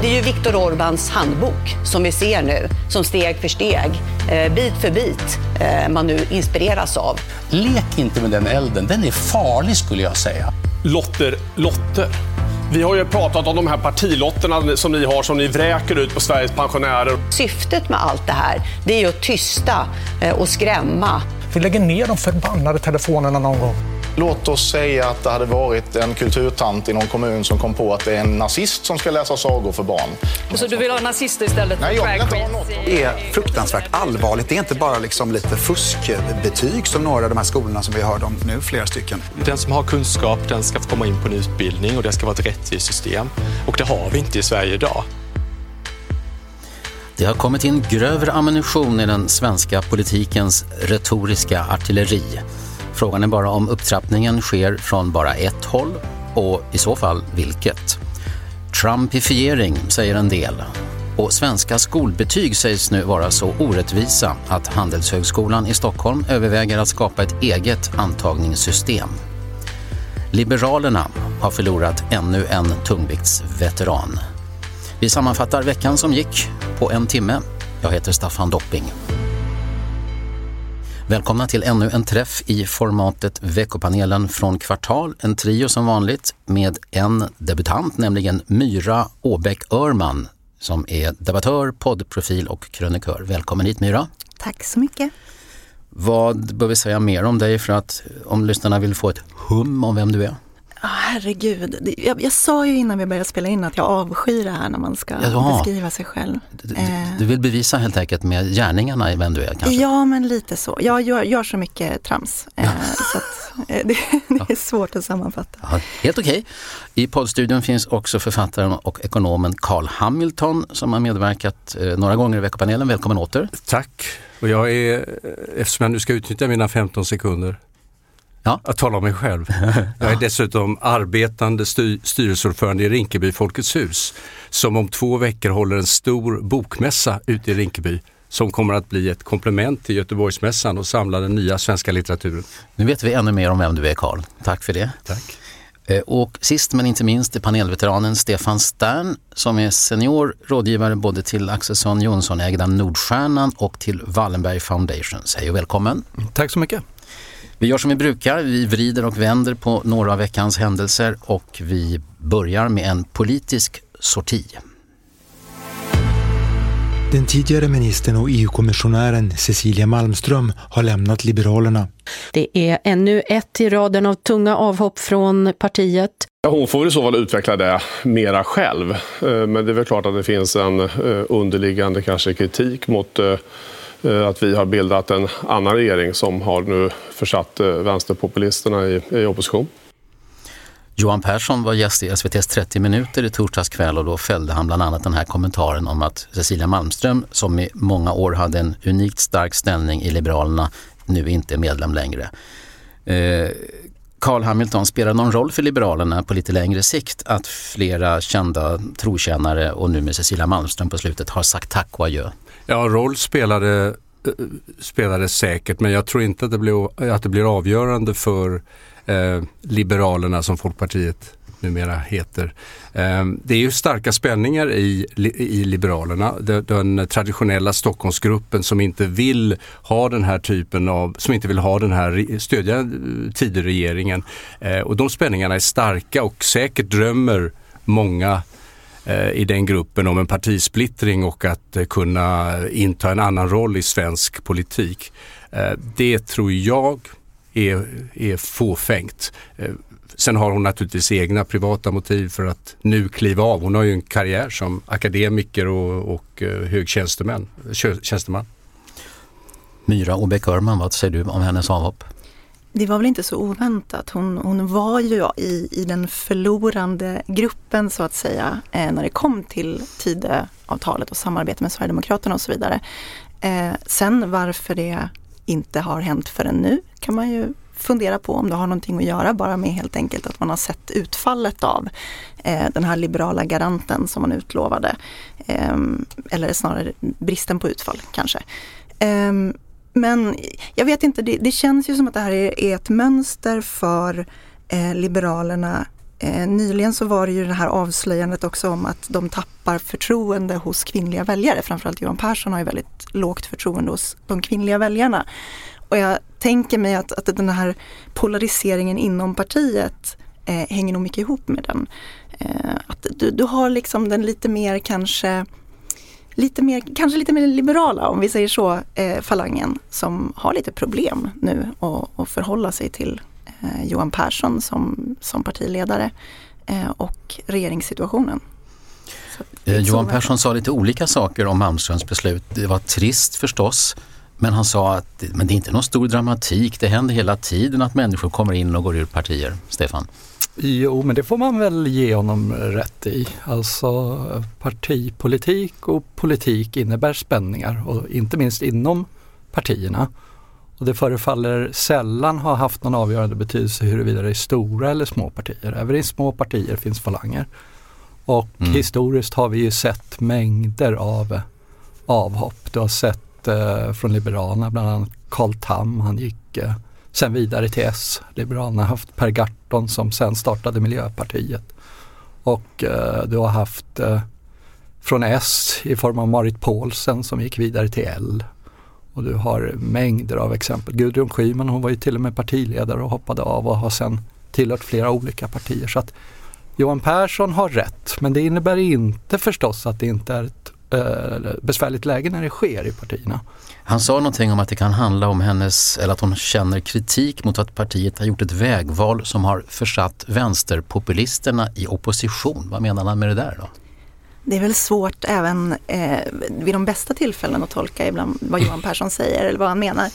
Det är ju Viktor Orbáns handbok som vi ser nu, som steg för steg, eh, bit för bit, eh, man nu inspireras av. Lek inte med den elden, den är farlig skulle jag säga. Lotter, lotter. Vi har ju pratat om de här partilotterna som ni har, som ni vräker ut på Sveriges pensionärer. Syftet med allt det här, det är ju att tysta eh, och skrämma. Vi lägger ner de förbannade telefonerna någon gång. Låt oss säga att det hade varit en kulturtant i någon kommun som kom på att det är en nazist som ska läsa sagor för barn. Så du vill ha nazister istället Nej, jag vill inte Det är fruktansvärt allvarligt. Det är inte bara liksom lite fuskbetyg som några av de här skolorna som vi hörde om nu, flera stycken. Den som har kunskap den ska få komma in på en utbildning och det ska vara ett rättvist system. Och det har vi inte i Sverige idag. Det har kommit in grövre ammunition i den svenska politikens retoriska artilleri. Frågan är bara om upptrappningen sker från bara ett håll och i så fall vilket. Trumpifiering säger en del. Och svenska skolbetyg sägs nu vara så orättvisa att Handelshögskolan i Stockholm överväger att skapa ett eget antagningssystem. Liberalerna har förlorat ännu en tungviktsveteran. Vi sammanfattar veckan som gick på en timme. Jag heter Staffan Dopping. Välkomna till ännu en träff i formatet Veckopanelen från Kvartal. En trio som vanligt med en debutant, nämligen Myra Åbäck Örman som är debattör, poddprofil och krönikör. Välkommen hit Myra. Tack så mycket. Vad bör vi säga mer om dig för att om lyssnarna vill få ett hum om vem du är? Ah, herregud, jag, jag sa ju innan vi började spela in att jag avskyr det här när man ska Jaha. beskriva sig själv. Eh, Du vill bevisa helt enkelt med gärningarna i vem du är kanske? Ja, men lite så. Jag gör, gör så mycket trams. Eh, så att, eh, det, det är svårt att sammanfatta. Ja, helt okej. I poddstudion finns också författaren och ekonomen Carl Hamilton som har medverkat några gånger i veckopanelen. Välkommen åter. Tack. Och jag är, eftersom jag nu ska utnyttja mina 15 sekunder, ja. att tala om mig själv. Jag är dessutom arbetande styr, styrelseordförande i Rinkeby Folkets hus, som om två veckor håller en stor bokmässa ute i Rinkeby som kommer att bli ett komplement till Göteborgsmässan och samla den nya svenska litteraturen. Nu vet vi ännu mer om vem du är Carl. Tack för det. Tack. Eh, Och sist men inte minst är panelveteranen Stefan Stern som är senior rådgivare både till Axelsson Jonsson ägda Nordstjärnan och till Wallenberg Foundation. Hej och välkommen. Tack så mycket. Vi gör som vi brukar, vi vrider och vänder på några av veckans händelser och vi börjar med en politisk sorti. Den tidigare ministern och EU-kommissionären Cecilia Malmström har lämnat Liberalerna. Det är ännu ett i raden av tunga avhopp från partiet. Hon får i så fall utveckla det mera själv. Eh, Men det är väl klart att det finns en eh, underliggande kanske kritik mot eh, Eh, att vi har bildat en annan regering som har nu försatt eh, vänsterpopulisterna i, i opposition. Johan Persson var gäst i SVTs 30 minuter i torsdags kväll och då fällde han bland annat den här kommentaren om att Cecilia Malmström, som i många år hade en unikt stark ställning i Liberalerna, nu inte är medlem längre. Eh, Carl Hamilton, spelar någon roll för Liberalerna på lite längre sikt att flera kända trotjänare och nu med Cecilia Malmström på slutet har sagt tack och adjö? Ja, roll spelade, eh, spelade säkert men jag tror inte att det blir, att det blir avgörande för eh, Liberalerna som Folkpartiet numera heter. Eh, det är ju starka spänningar i, i Liberalerna. Den, traditionella Stockholmsgruppen som inte vill ha den här typen av, som inte vill ha den här, stödja eh, Tidöregeringen. Och de spänningarna är starka och säkert drömmer många Eh, i den gruppen om en partisplittring och att eh, kunna inta en annan roll i svensk politik. Eh, det tror jag är, är fåfängt. Sen har hon naturligtvis egna privata motiv för att nu kliva av. Hon har ju en karriär som akademiker och, och eh, hög tjänsteman. tjänsteman. Myra Åbäck Örman, vad säger du om hennes avhopp? Det var väl inte så oväntat. Hon, hon var ju i, i den förlorande gruppen så att säga eh, när det kom till Tidöavtalet och samarbete med Sverigedemokraterna och så vidare. Eh, sen varför det inte har hänt förrän nu kan man ju fundera på om det har någonting att göra bara med helt enkelt att man har sett utfallet av eh, den här liberala garanten som man utlovade. Eh, eller snarare bristen på utfall kanske. Ehm, men jag vet inte, det, det, känns ju som att det här är, är ett mönster för eh, Liberalerna Eh, nyligen så var det ju det här avslöjandet också om att de tappar förtroende hos kvinnliga väljare. Framförallt Johan Persson har ju väldigt lågt förtroende hos de kvinnliga väljarna. Och jag tänker mig att, att den här polariseringen inom partiet eh, hänger nog mycket ihop med den. Eh, att du, du har liksom den lite mer kanske lite mer, kanske lite mer liberala, om vi säger så, eh, falangen som har lite problem nu att förhålla sig till eh, Johan Persson som, som partiledare eh, och regeringssituationen. Eh, Johan Persson sa lite olika saker om Malmströms beslut. Det var trist förstås, men han sa att men det är inte någon stor dramatik, det händer hela tiden att människor kommer in och går ur partier. Stefan? Jo, men det får man väl ge honom rätt i. Alltså partipolitik och politik innebär spänningar och inte minst inom partierna. Och det förefaller sällan ha haft någon avgörande betydelse huruvida det är stora eller små partier. Även i små partier finns falanger. Och mm. historiskt har vi ju sett mängder av avhopp. Du har sett Eh, från Liberalerna, bland annat Carl Tam, han gick eh, sen vidare till S. Liberalerna har haft Per Garton som sen startade Miljöpartiet. Och eh, du har haft eh, från S i form av Marit Paulsen som gick vidare till L. Och du har mängder av exempel. Gudrun Schyman hon var ju till och med partiledare och hoppade av och har sen tillhört flera olika partier. Så att Johan Persson har rätt men det innebär inte förstås att det inte är ett besvärligt läge när det sker i partierna. Han sa någonting om att det kan handla om hennes, eller att hon känner kritik mot att partiet har gjort ett vägval som har försatt vänsterpopulisterna i opposition. Vad menar han med det där då? Det är väl svårt även eh, vid de bästa tillfällen att tolka ibland vad Johan Persson säger eller vad han menar,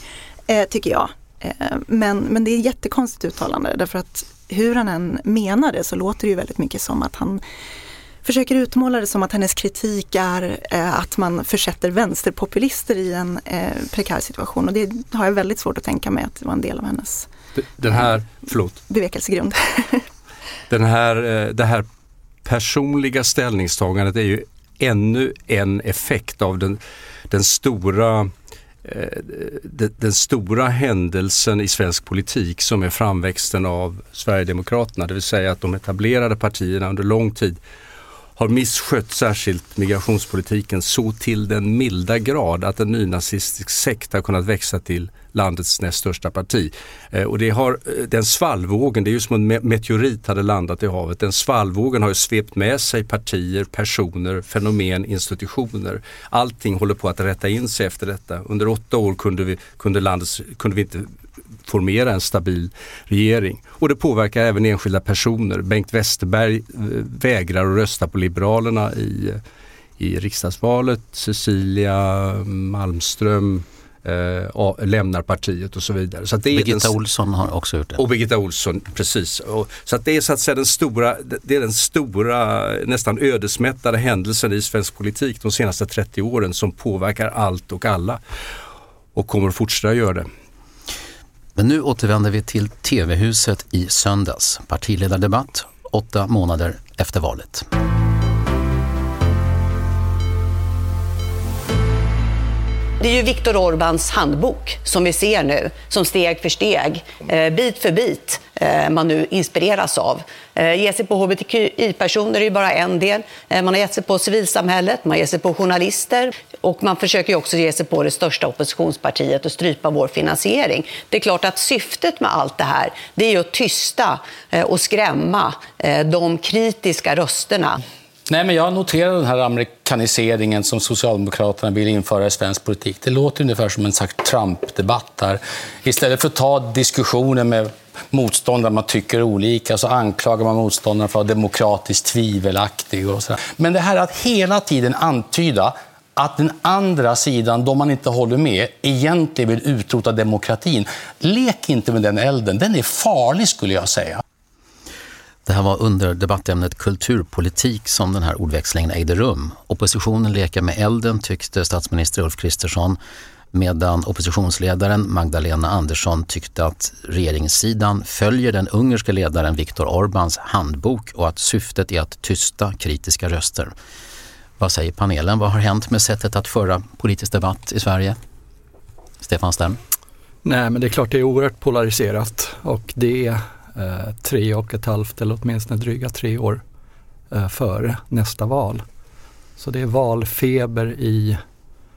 eh, tycker jag. Eh, men, men det är ett jättekonstigt uttalande därför att hur han än menar det så låter det ju väldigt mycket som att han försöker utmåla det som att hennes kritik är eh, att man försätter vänsterpopulister i en eh, prekär situation. Och det har jag väldigt svårt att tänka mig att det var en del av hennes den här, förlåt. bevekelsegrund. den här, eh, det här personliga ställningstagandet är ju ännu en effekt av den, den stora eh, den stora händelsen i svensk politik som är framväxten av Sverigedemokraterna, det vill säga att de etablerade partierna under lång tid har misskött särskilt migrationspolitiken så till den milda grad att en nynazistisk sekt har kunnat växa till landets näst största parti. Eh, och det har, eh, den svallvågen, det är ju som en meteorit hade landat i havet, den svallvågen har ju svept med sig partier, personer, fenomen, institutioner. Allting håller på att rätta in sig efter detta. Under åtta år kunde vi, kunde landets, kunde vi inte formera en stabil regering. Och det påverkar även enskilda personer. Bengt Westerberg eh, vägrar att rösta på Liberalerna i, i riksdagsvalet. Cecilia Malmström eh, lämnar partiet och så vidare. Så det Birgitta den, Olsson har också gjort det. Och Birgitta Olsson, precis. Och, så att det är så att säga den stora, det är den stora nästan ödesmättade händelsen i svensk politik de senaste 30 åren som påverkar allt och alla och kommer att fortsätta göra det. Men nu återvänder vi till TV-huset i söndags. Partiledardebatt åtta månader efter valet. Det är ju Viktor Orbáns handbok som vi ser nu, som steg för steg, eh, bit för bit eh, man nu inspireras av. Eh, ge sig på hbtqi-personer är ju bara en del. Eh, man har gett sig på civilsamhället, man ger sig på journalister och man försöker också ge sig på det största oppositionspartiet och strypa vår finansiering. Det är klart att syftet med allt det här det är att tysta eh, och skrämma eh, de kritiska rösterna. Nej, men jag noterar den här amerikaniseringen som Socialdemokraterna vill införa i svensk politik. Det låter ungefär som en slags Trump-debatt här. Istället för att ta diskussioner med motståndare man tycker olika så anklagar man motståndaren för att vara demokratiskt tvivelaktig. Och så. Men det här att hela tiden antyda att den andra sidan, de man inte håller med, egentligen vill utrota demokratin. Lek inte med den elden, den är farlig skulle jag säga. Det här var under debattämnet kulturpolitik som den här ordväxlingen ägde rum. Oppositionen leker med elden tyckte statsminister Ulf Kristersson medan oppositionsledaren Magdalena Andersson tyckte att regeringssidan följer den ungerska ledaren Viktor Orbáns handbok och att syftet är att tysta kritiska röster. Vad säger panelen? Vad har hänt med sättet att föra politisk debatt i Sverige? Stefan Stern? Nej, men det är klart det är oerhört polariserat och det är eh, tre och ett halvt eller åtminstone dryga tre år eh, före nästa val. Så det är valfeber i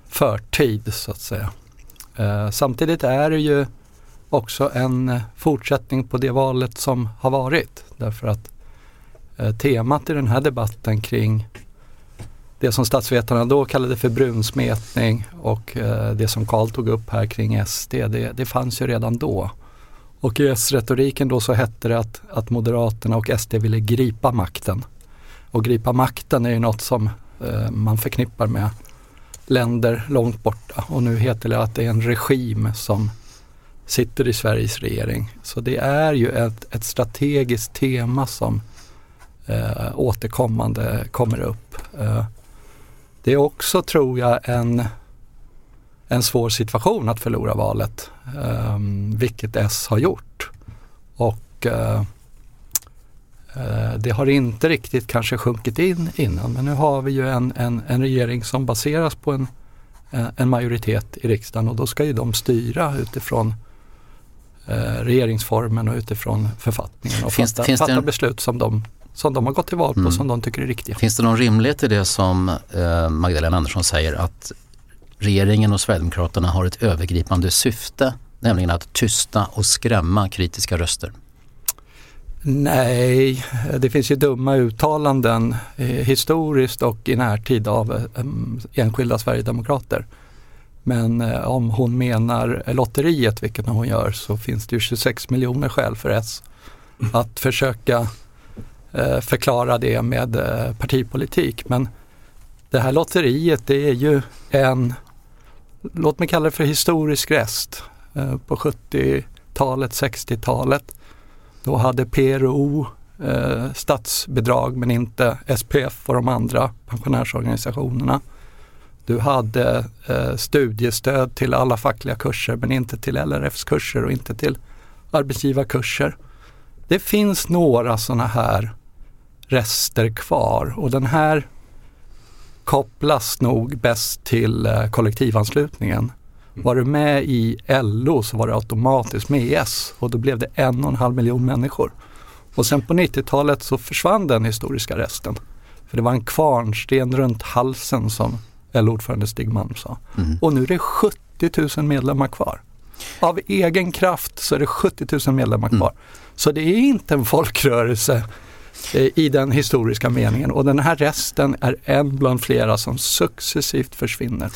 förtid så att säga. Eh, samtidigt är det ju också en fortsättning på det valet som har varit. Därför att eh, temat i den här debatten kring det som statsvetarna då kallade för brunsmetning och eh, det som Karl tog upp här kring SD, det, det fanns ju redan då. Och i S-retoriken då så hette det att, att Moderaterna och SD ville gripa makten. Och gripa makten är ju något som eh, man förknippar med länder långt borta och nu heter det att det är en regim som sitter i Sveriges regering. Så det är ju ett, ett strategiskt tema som eh, återkommande kommer upp. Eh, det är också, tror jag, en, en svår situation att förlora valet, vilket S har gjort. Och eh, Eh, det har inte riktigt kanske sjunkit in innan men nu har vi ju en, en, en regering som baseras på en, eh, en majoritet i riksdagen och då ska ju de styra utifrån regeringsformen och utifrån författningen och finns, fatta, finns fatta en... beslut som de, som de har gått till val på mm. som de tycker är riktiga. Finns det någon rimlighet i det som Magdalena Andersson säger att regeringen och Sverigedemokraterna har ett övergripande syfte, nämligen att tysta och skrämma kritiska röster? Nej, det finns ju dumma uttalanden eh, historiskt och i närtid av eh, enskilda sverigedemokrater. Men eh, om hon menar lotteriet, vilket hon gör, så finns det ju 26 miljoner skäl för S att försöka eh, förklara det med eh, partipolitik. Men det här lotteriet det är ju en, låt mig kalla det för historisk rest. Eh, på 70-talet, 60-talet då hade PRO eh, statsbidrag men inte SPF och de andra pensionärsorganisationerna. Du hade eh, studiestöd till alla fackliga kurser men inte till LRFs kurser och inte till arbetsgivarkurser. Det finns några sådana här rester kvar och den här kopplas nog bäst till eh, kollektivanslutningen. Var du med i LO så var du automatiskt med i S och då blev det en och en halv miljon människor. Och sen på 90-talet så försvann den historiska resten. För det var en kvarnsten runt halsen som LO-ordförande Stig Malm sa. Mm. Och nu är det 70 000 medlemmar kvar. Av egen kraft så är det 70 000 medlemmar kvar. Mm. Så det är inte en folkrörelse i den historiska meningen och den här resten är en bland flera som successivt försvinner.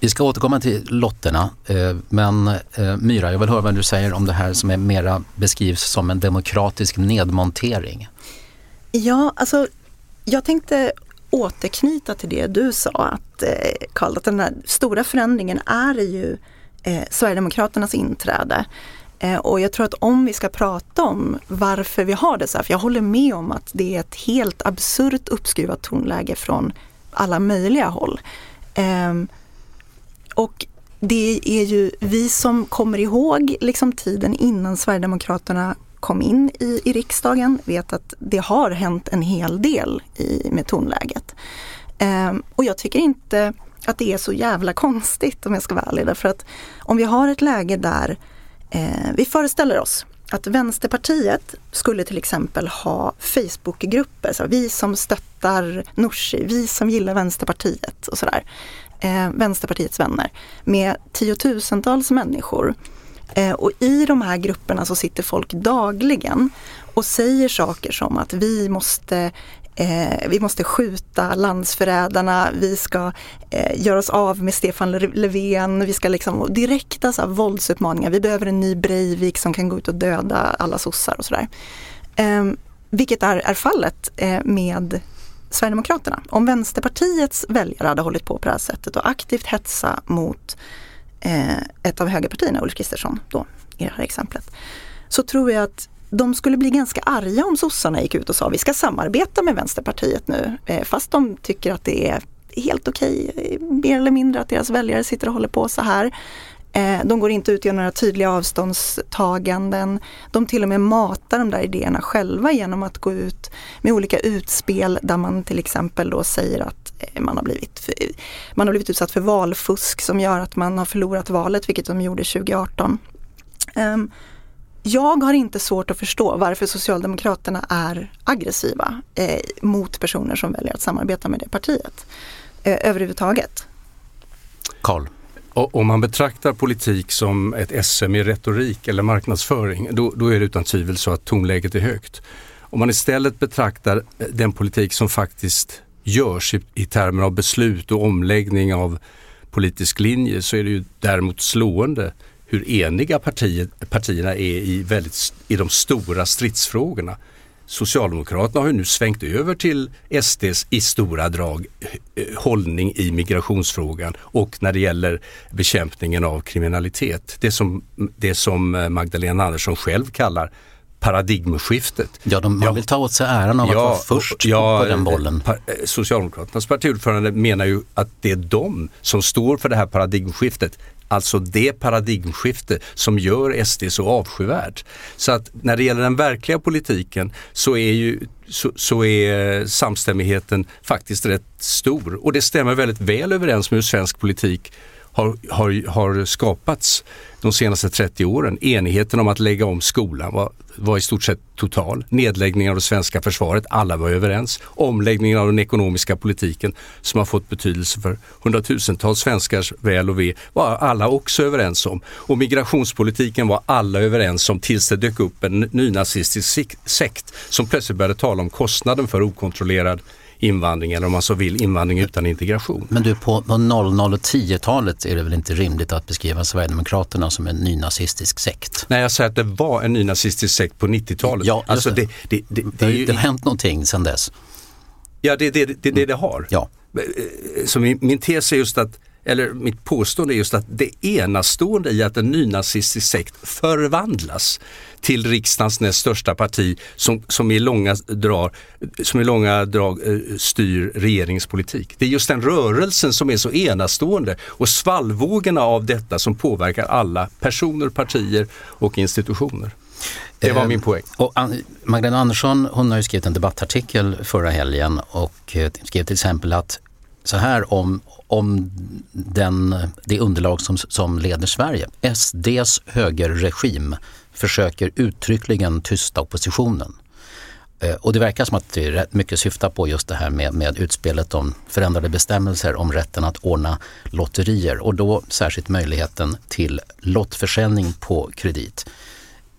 Vi ska återkomma till lotterna eh, men eh, Myra, jag vill höra vad du säger om det här som är mera beskrivs som en demokratisk nedmontering. Ja, alltså jag tänkte återknyta till det du sa att Karl, att den här stora förändringen är ju eh, Sverigedemokraternas inträde. Eh, och jag tror att om vi ska prata om varför vi har det så här, för jag håller med om att det är ett helt absurt uppskruvat tonläge från alla möjliga håll. Ehm, och det är ju vi som kommer ihåg liksom tiden innan Sverigedemokraterna kom in i, i riksdagen vet att det har hänt en hel del i, med tonläget. Ehm, och jag tycker inte att det är så jävla konstigt om jag ska vara ärlig. Därför att om vi har ett läge där Eh, vi föreställer oss att Vänsterpartiet skulle till exempel ha Facebookgrupper, så vi som stöttar Nooshi, vi som gillar Vänsterpartiet och sådär. Eh, Vänsterpartiets vänner med tiotusentals människor. Eh, och i de här grupperna så sitter folk dagligen och säger saker som att vi måste Eh, vi måste skjuta landsförrädarna, vi ska eh, göra oss av med Stefan Löfven, vi ska liksom direkta så här, våldsuppmaningar. Vi behöver en ny Breivik som kan gå ut och döda alla sossar och sådär. Eh, vilket är, är fallet eh, med Sverigedemokraterna. Om Vänsterpartiets väljare hade hållit på på det här sättet och aktivt hetsa mot eh, ett av högerpartierna, Ulf Kristersson då i det här exemplet, så tror jag att de skulle bli ganska arga om sossarna gick ut och sa vi ska samarbeta med Vänsterpartiet nu. Eh, fast de tycker att det är helt okej, okay, mer eller mindre att deras väljare sitter och håller på så här. Eh, de går inte ut och gör några tydliga avståndstaganden. De till och med matar de där idéerna själva genom att gå ut med olika utspel där man till exempel då säger att eh, man har blivit, man har blivit utsatt för valfusk som gör att man har förlorat valet, vilket de gjorde 2018. Jag har inte svårt att förstå varför Socialdemokraterna är aggressiva eh, mot personer som väljer att samarbeta med det partiet eh, överhuvudtaget. Karl? Om man betraktar politik som ett SM i retorik eller marknadsföring, då, då är det utan tvivel så att tonläget är högt. Om man istället betraktar eh, den politik som faktiskt görs i, i termer av beslut och omläggning av politisk linje så är det ju däremot slående hur eniga partier, partierna är i, väldigt, i de stora stridsfrågorna. Socialdemokraterna har ju nu svängt över till SDs i stora drag eh, eh, hållning i migrationsfrågan och när det gäller bekämpningen av kriminalitet. Det som, det som eh, Magdalena Andersson själv kallar paradigmskiftet. Ja, de, man vill ta åt sig äran av ja, att vara först ja, på den bollen. Pa, eh, Socialdemokraternas partiordförande menar ju att det är de som står för det här paradigmskiftet. Alltså det paradigmskifte som gör SD så avskyvärd. Så att när det gäller den verkliga politiken så är ju så, så, är samstämmigheten faktiskt rätt stor och det stämmer väldigt väl överens med hur svensk politik har, har, har skapats de senaste 30 åren. Enigheten om att lägga om skolan var, var i stort sett total. Nedläggningen av det svenska försvaret, alla var överens. Omläggningen av den ekonomiska politiken som har fått betydelse för hundratusentals svenskars väl och ve var alla också överens om. Och migrationspolitiken var alla överens om tills det dök upp en nynazistisk sekt som plötsligt började tala om kostnaden för okontrollerad invandring eller om man så vill invandring utan integration. Men du, på, på 00 och 10-talet är det väl inte rimligt att beskriva Sverigedemokraterna som en nynazistisk sekt? Nej, jag säger att det var en nynazistisk sekt på 90-talet. Ja, alltså det. Det, det, det, har hänt någonting sedan dess. Ja, det är det, det, det, det har. Ja. Så min, min tes är just att eller mitt påstående är just att det enastående i att en nynazistisk sekt förvandlas till riksdagens näst största parti som, som, i, långa drag, som i långa drag eh, styr regeringspolitik. Det är just den rörelsen som är så enastående och svallvågorna av detta som påverkar alla personer, partier och institutioner. Det var min eh, poäng. Och Magdalena Andersson hon har ju skrivit en debattartikel förra helgen och eh, skrev till exempel att så här om, om den, det underlag som, som leder Sverige. SDs högerregim försöker uttryckligen tysta oppositionen. Eh, och det verkar som att det rätt mycket syftar på just det här med, med utspelet om förändrade bestämmelser om rätten att ordna lotterier och då särskilt möjligheten till lottförsäljning på kredit.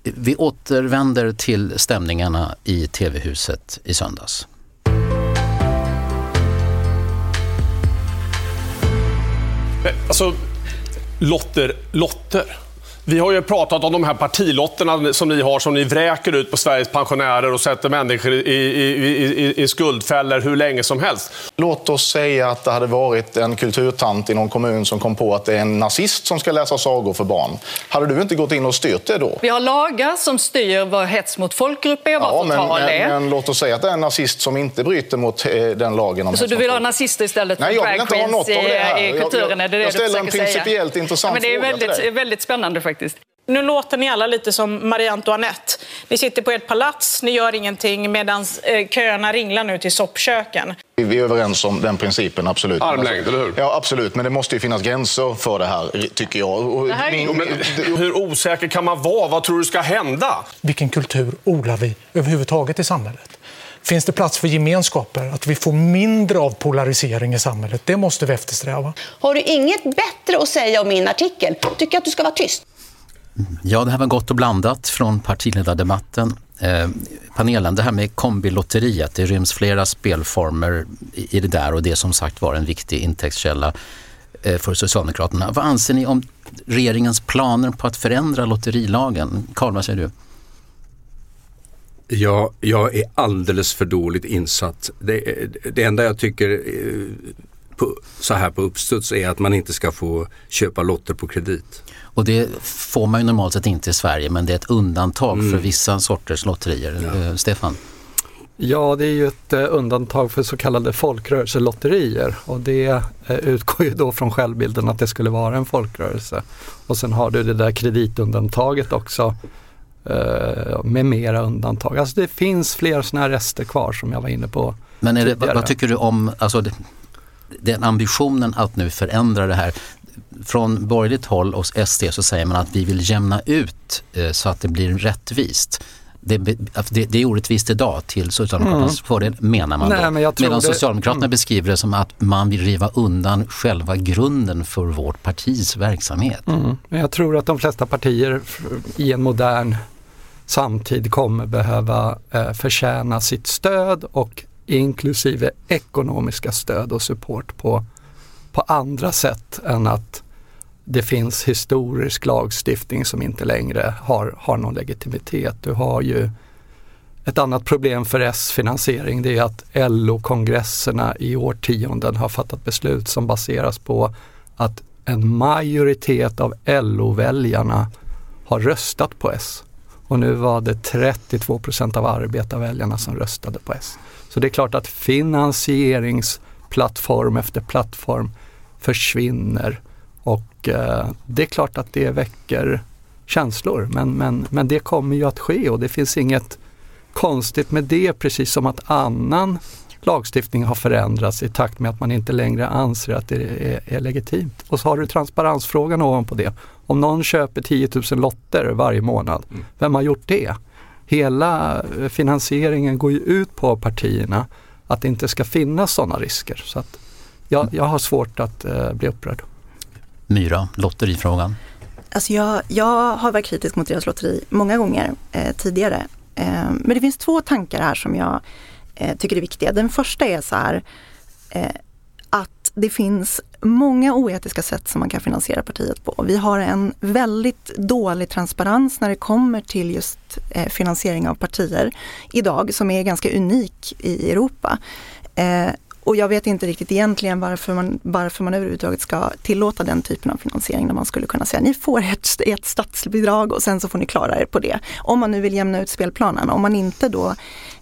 Vi återvänder till stämningarna i TV-huset i söndags. Alltså, lotter, lotter. Vi har ju pratat om de här partilotterna som ni har, som ni vräker ut på Sveriges pensionärer och sätter människor i, i, i, i skuldfällor hur länge som helst. Låt oss säga att det hade varit en kulturtant i någon kommun som kom på att det är en nazist som ska läsa sagor för barn. Hade du inte gått in och styrt det då? Vi har lagar som styr vad hets mot folkgrupp är, vad ja, förtal men, är. Men, låt oss säga att det är en nazist som inte bryter mot eh, den lagen. Om Så du vill ha nazister istället för drag queens i, i kulturen? Jag, jag, jag, jag ställer en principiellt intressant ja, men Det är väldigt, väldigt spännande faktiskt faktiskt. Nu låter ni alla lite som Marie Antoinette. Ni sitter på ert palats, ni gör ingenting medan eh, köerna ringlar nu till soppköken. Vi är överens om den principen, absolut. Armlängd, eller hur? Ja, absolut. Men det måste ju finnas gränser för det här, tycker jag. Det här- min- men hur osäker kan man vara? Vad tror du ska hända? Vilken kultur odlar vi överhuvudtaget i samhället? Finns det plats för gemenskaper? Att vi får mindre av polarisering i samhället? Det måste vi eftersträva. Har du inget bättre att säga om min artikel? Tycker att du ska vara tyst. Ja, det här var gott och blandat från partiledardebatten. Eh, panelen, det här med kombilotteriet, det ryms flera spelformer i det där och det som sagt var en viktig intäktskälla eh, för Socialdemokraterna. Vad anser ni om regeringens planer på att förändra lotterilagen? Karl, vad säger du? Ja, jag är alldeles för dåligt insatt. Det, det enda jag tycker eh, på, så här på uppstuds är att man inte ska få köpa lotter på kredit. Och det får man ju normalt sett inte i Sverige men det är ett undantag Mm. för vissa sorters lotterier. Eh, Stefan? Ja, det är ju ett eh, undantag för så kallade folkrörelselotterier och det eh, utgår ju då från självbilden att det skulle vara en folkrörelse. Och sen har du det där kreditundantaget också med mera undantag. Alltså det finns fler sådana här rester kvar som jag var inne på Men det, vad, vad tycker du om alltså, den ambitionen att nu förändra det här? Från borgerligt håll och SD så säger man att vi vill jämna ut eh, så att det blir rättvist. Det, det, det är orättvist idag till Socialdemokraternas Mm. fördel menar man Nej, då. men Medan det- Socialdemokraterna mm. beskriver det som att man vill riva undan själva grunden för vårt partis verksamhet. Mm. Men jag tror att de flesta partier i en modern samtid kommer behöva eh, förtjäna sitt stöd och inklusive ekonomiska stöd och support på, på andra sätt än att det finns historisk lagstiftning som inte längre har, har någon legitimitet. Du har ju ett annat problem för S-finansiering det är att LO-kongresserna i årtionden har fattat beslut som baseras på att en majoritet av LO-väljarna har röstat på S. Och nu var det 32 procent av arbetarväljarna som röstade på S. Så det är klart att finansieringsplattform efter plattform försvinner och eh, det är klart att det väcker känslor men, men, men det kommer ju att ske och det finns inget konstigt med det precis som att annan lagstiftning har förändrats i takt med att man inte längre anser att det är, är legitimt. Och så har du transparensfrågan ovanpå det. Om någon köper 10 000 lotter varje månad, vem har gjort det? Hela eh, finansieringen går ju ut på partierna att det inte ska finnas sådana risker. Så att jag, jag har svårt att eh, bli upprörd. Myra, lotterifrågan. Alltså jag, jag har varit kritisk mot deras lotteri många gånger eh, tidigare. Eh, men det finns två tankar här som jag eh, tycker är viktiga. Den första är så här eh, att det finns många oetiska sätt som man kan finansiera partiet på. Vi har en väldigt dålig transparens när det kommer till just eh, finansiering av partier idag som är ganska unik i Europa. Och jag vet inte riktigt egentligen varför man, varför man överhuvudtaget ska tillåta den typen av finansiering när man skulle kunna säga ni får ett, ett statsbidrag och sen så får ni klara er på det. Om man nu vill jämna ut spelplanen. Om man inte då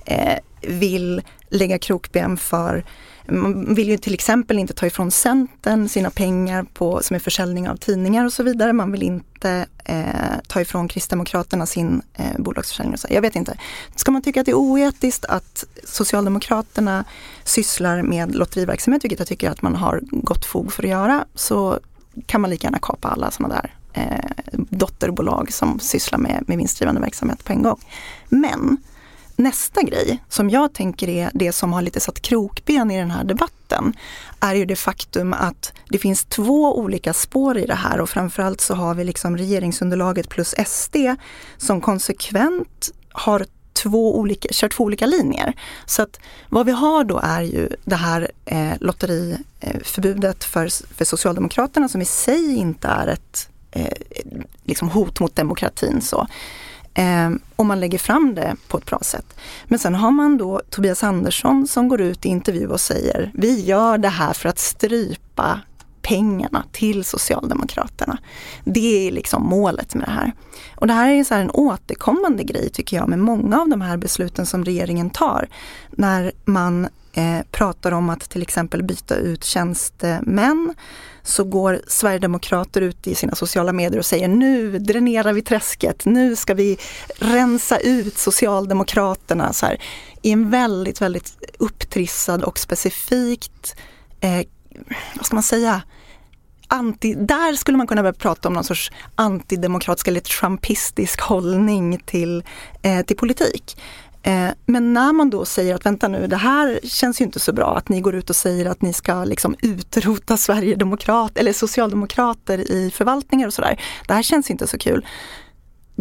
eh, vill lägga krokben för man vill ju till exempel inte ta ifrån Centern sina pengar på, som är försäljning av tidningar och så vidare. Man vill inte eh, ta ifrån Kristdemokraterna sin eh, bolagsförsäljning. Och så. Jag vet inte. Ska man tycka att det är oetiskt att Socialdemokraterna sysslar med lotteriverksamhet, vilket jag tycker att man har gott fog för att göra, så kan man lika gärna kapa alla sådana där eh, dotterbolag som sysslar med, med vinstdrivande verksamhet på en gång. Men nästa grej som jag tänker är det som har lite satt krokben i den här debatten är ju det faktum att det finns två olika spår i det här och framförallt så har vi liksom regeringsunderlaget plus SD som konsekvent har två olika, kör två olika linjer. Så att vad vi har då är ju det här eh, lotteriförbudet för, för Socialdemokraterna som i sig inte är ett eh, liksom hot mot demokratin. så eh, om man lägger fram det på ett bra sätt. Men sen har man då Tobias Andersson som går ut i intervju och säger vi gör det här för att strypa pengarna till Socialdemokraterna. Det är liksom målet med det här. Och det här är så här en återkommande grej tycker jag med många av de här besluten som regeringen tar. När man eh, pratar om att till exempel byta ut tjänstemän så går Sverigedemokrater ut i sina sociala medier och säger nu dränerar vi träsket, nu ska vi rensa ut Socialdemokraterna så här, i en väldigt, väldigt upptrissad och specifikt, eh, vad ska man säga, anti, där skulle man kunna börja prata om någon sorts antidemokratisk eller trumpistisk hållning till, eh, till politik. Eh, men när man då säger att vänta nu, det här känns ju inte så bra, att ni går ut och säger att ni ska liksom utrota Sverigedemokrat eller socialdemokrater i förvaltningar och sådär. Det här känns inte så kul.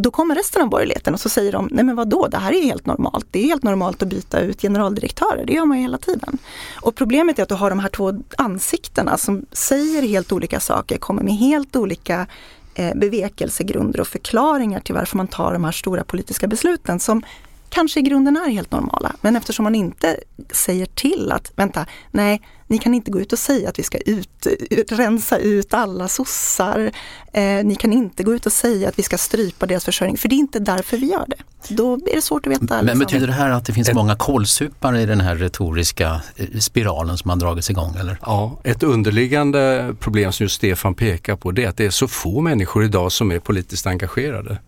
Då kommer resten av borgerligheten och så säger de, nej men vadå, det här är helt normalt. Det är helt normalt att byta ut generaldirektörer, det gör man ju hela tiden. Och problemet är att du har de här två ansiktena som säger helt olika saker, kommer med helt olika eh, bevekelsegrunder och förklaringar till varför man tar de här stora politiska besluten som kanske i grunden är helt normala. Men eftersom man inte säger till att, vänta, nej, ni kan inte gå ut och säga att vi ska ut, rensa ut alla sossar. Eh, ni kan inte gå ut och säga att vi ska strypa deras försörjning, för det är inte därför vi gör det. Då är det svårt att veta. Men liksom. betyder det här att det finns många kolsupare i den här retoriska eh, spiralen som har dragits igång? Eller? Ja, ett underliggande problem som just Stefan pekar på det är att det är så få människor idag som är politiskt engagerade.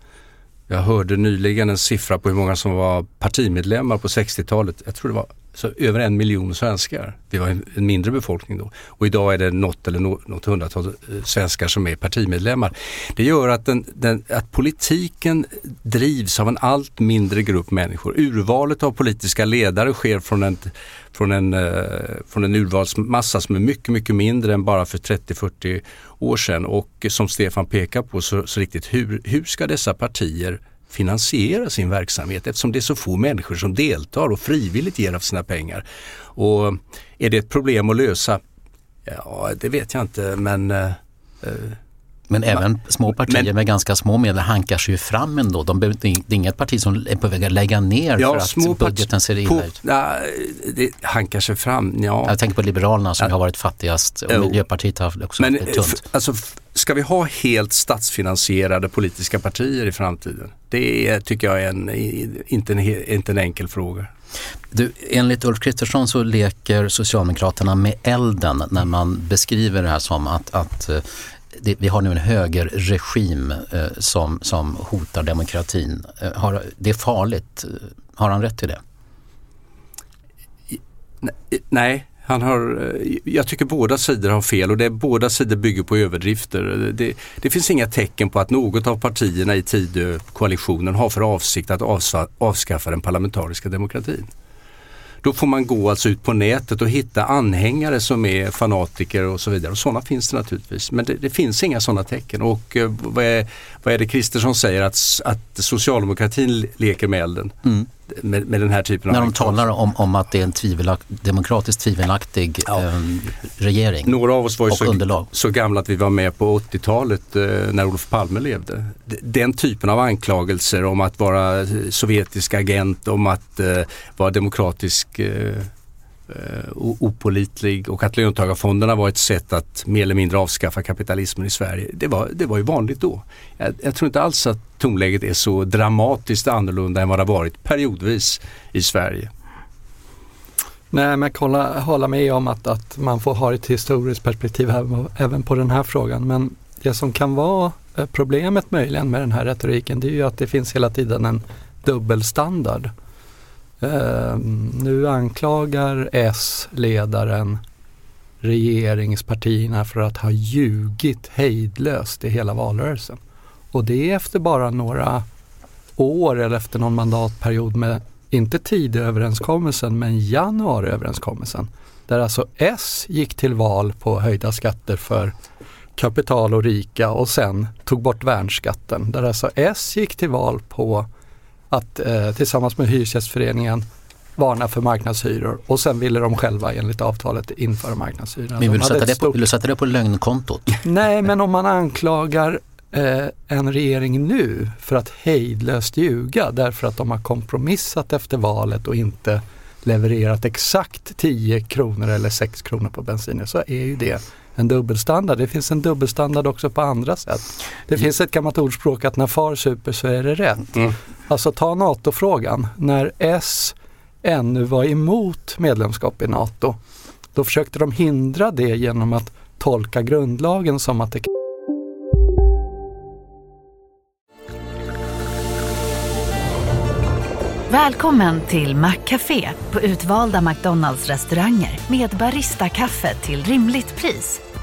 Jag hörde nyligen en siffra på hur många som var partimedlemmar på 60-talet. Jag tror det var så över en miljon svenskar. Vi var en, en, mindre befolkning då. Och idag är det något eller något, något hundratal eh, svenskar som är partimedlemmar. Det gör att, den, den, att politiken drivs av en allt mindre grupp människor. Urvalet av politiska ledare sker från en, från en, eh, från en urvalsmassa som är mycket, mycket mindre än bara för 30-40 år sedan. Och som Stefan pekar på så, så riktigt, hur, hur ska dessa partier finansiera sin verksamhet eftersom det är så få människor som deltar och frivilligt ger av sina pengar. Och är det ett problem att lösa? Ja, det vet jag inte men eh, men även små partier men, med ganska små medel hankar sig ju fram ändå. De, det är inget parti som är på väg att lägga ner ja, för att budgeten ser illa ut. Ja, det hankar sig fram, ja. Jag tänker på Liberalerna som ja. har varit fattigast och. Miljöpartiet har också men, varit tunt. Alltså, ska vi ha helt statsfinansierade politiska partier i framtiden? Det är, tycker jag är en, inte, en, inte en enkel fråga. Du, enligt Ulf Kristersson så leker Socialdemokraterna med elden när man beskriver det här som att, att det, vi har nu en högerregim eh, som, som hotar demokratin. Eh, har, det är farligt. Har han rätt i det? Nej, han har, eh, jag tycker båda sidor har fel och det, båda sidor bygger på överdrifter. Det, det finns inga tecken på att något av partierna i Tidökoalitionen har för avsikt att avskaffa den parlamentariska demokratin. Då får man gå alltså ut på nätet och hitta anhängare som är fanatiker och så vidare. Och sådana finns det naturligtvis. Men det, det finns inga sådana tecken. Och eh, vad, är, vad är det Kristersson säger att, att socialdemokratin leker med elden? Mm med, med den här typen av När de talar om, om att det är en tvivelakt, demokratiskt tvivelaktig ja. eh, regering Några av oss var ju så, underlag. så gamla att vi var med på 80-talet eh, när Olof Palme levde. Den typen av anklagelser om att vara sovjetisk agent, om att eh, vara demokratisk Eh, och opolitlig och att löntagarfonderna var ett sätt att mer eller mindre avskaffa kapitalismen i Sverige. Det var, det var ju vanligt då. Jag, jag tror inte alls att tonläget är så dramatiskt annorlunda än vad det har varit periodvis i Sverige. Nej, men jag kan hålla, med om att, att man får ha ett historiskt perspektiv här, även på den här frågan. Men det som kan vara eh, problemet möjligen med den här retoriken det är ju att det finns hela tiden en dubbelstandard. Ehm, nu anklagar S-ledaren regeringspartierna för att ha ljugit hejdlöst i hela valrörelsen. Och det är efter bara några år eller efter någon mandatperiod med, inte Tidööverenskommelsen, men januariöverenskommelsen. Där alltså S gick till val på höjda skatter för kapital och rika och sen tog bort värnskatten. Där alltså S gick till val på att eh, tillsammans med Hyresgästföreningen varna för marknadshyror och sen ville de själva enligt avtalet införa marknadshyror. Men vill, du sätta, det på, vill du sätta det på lögnkontot? Nej, men om man anklagar eh, en regering nu för att hejdlöst ljuga därför att de har kompromissat efter valet och inte levererat exakt 10 kronor eller 6 kronor på bensinen så är ju det en dubbelstandard. Det finns en dubbelstandard också på andra sätt. Det finns ett gammalt ordspråk att när far super så är det rätt. Mm. Alltså ta NATO-frågan. När S ännu var emot medlemskap i NATO, då försökte de hindra det genom att tolka grundlagen som att det Välkommen till Maccafé på utvalda McDonalds restauranger med Baristakaffe till rimligt pris.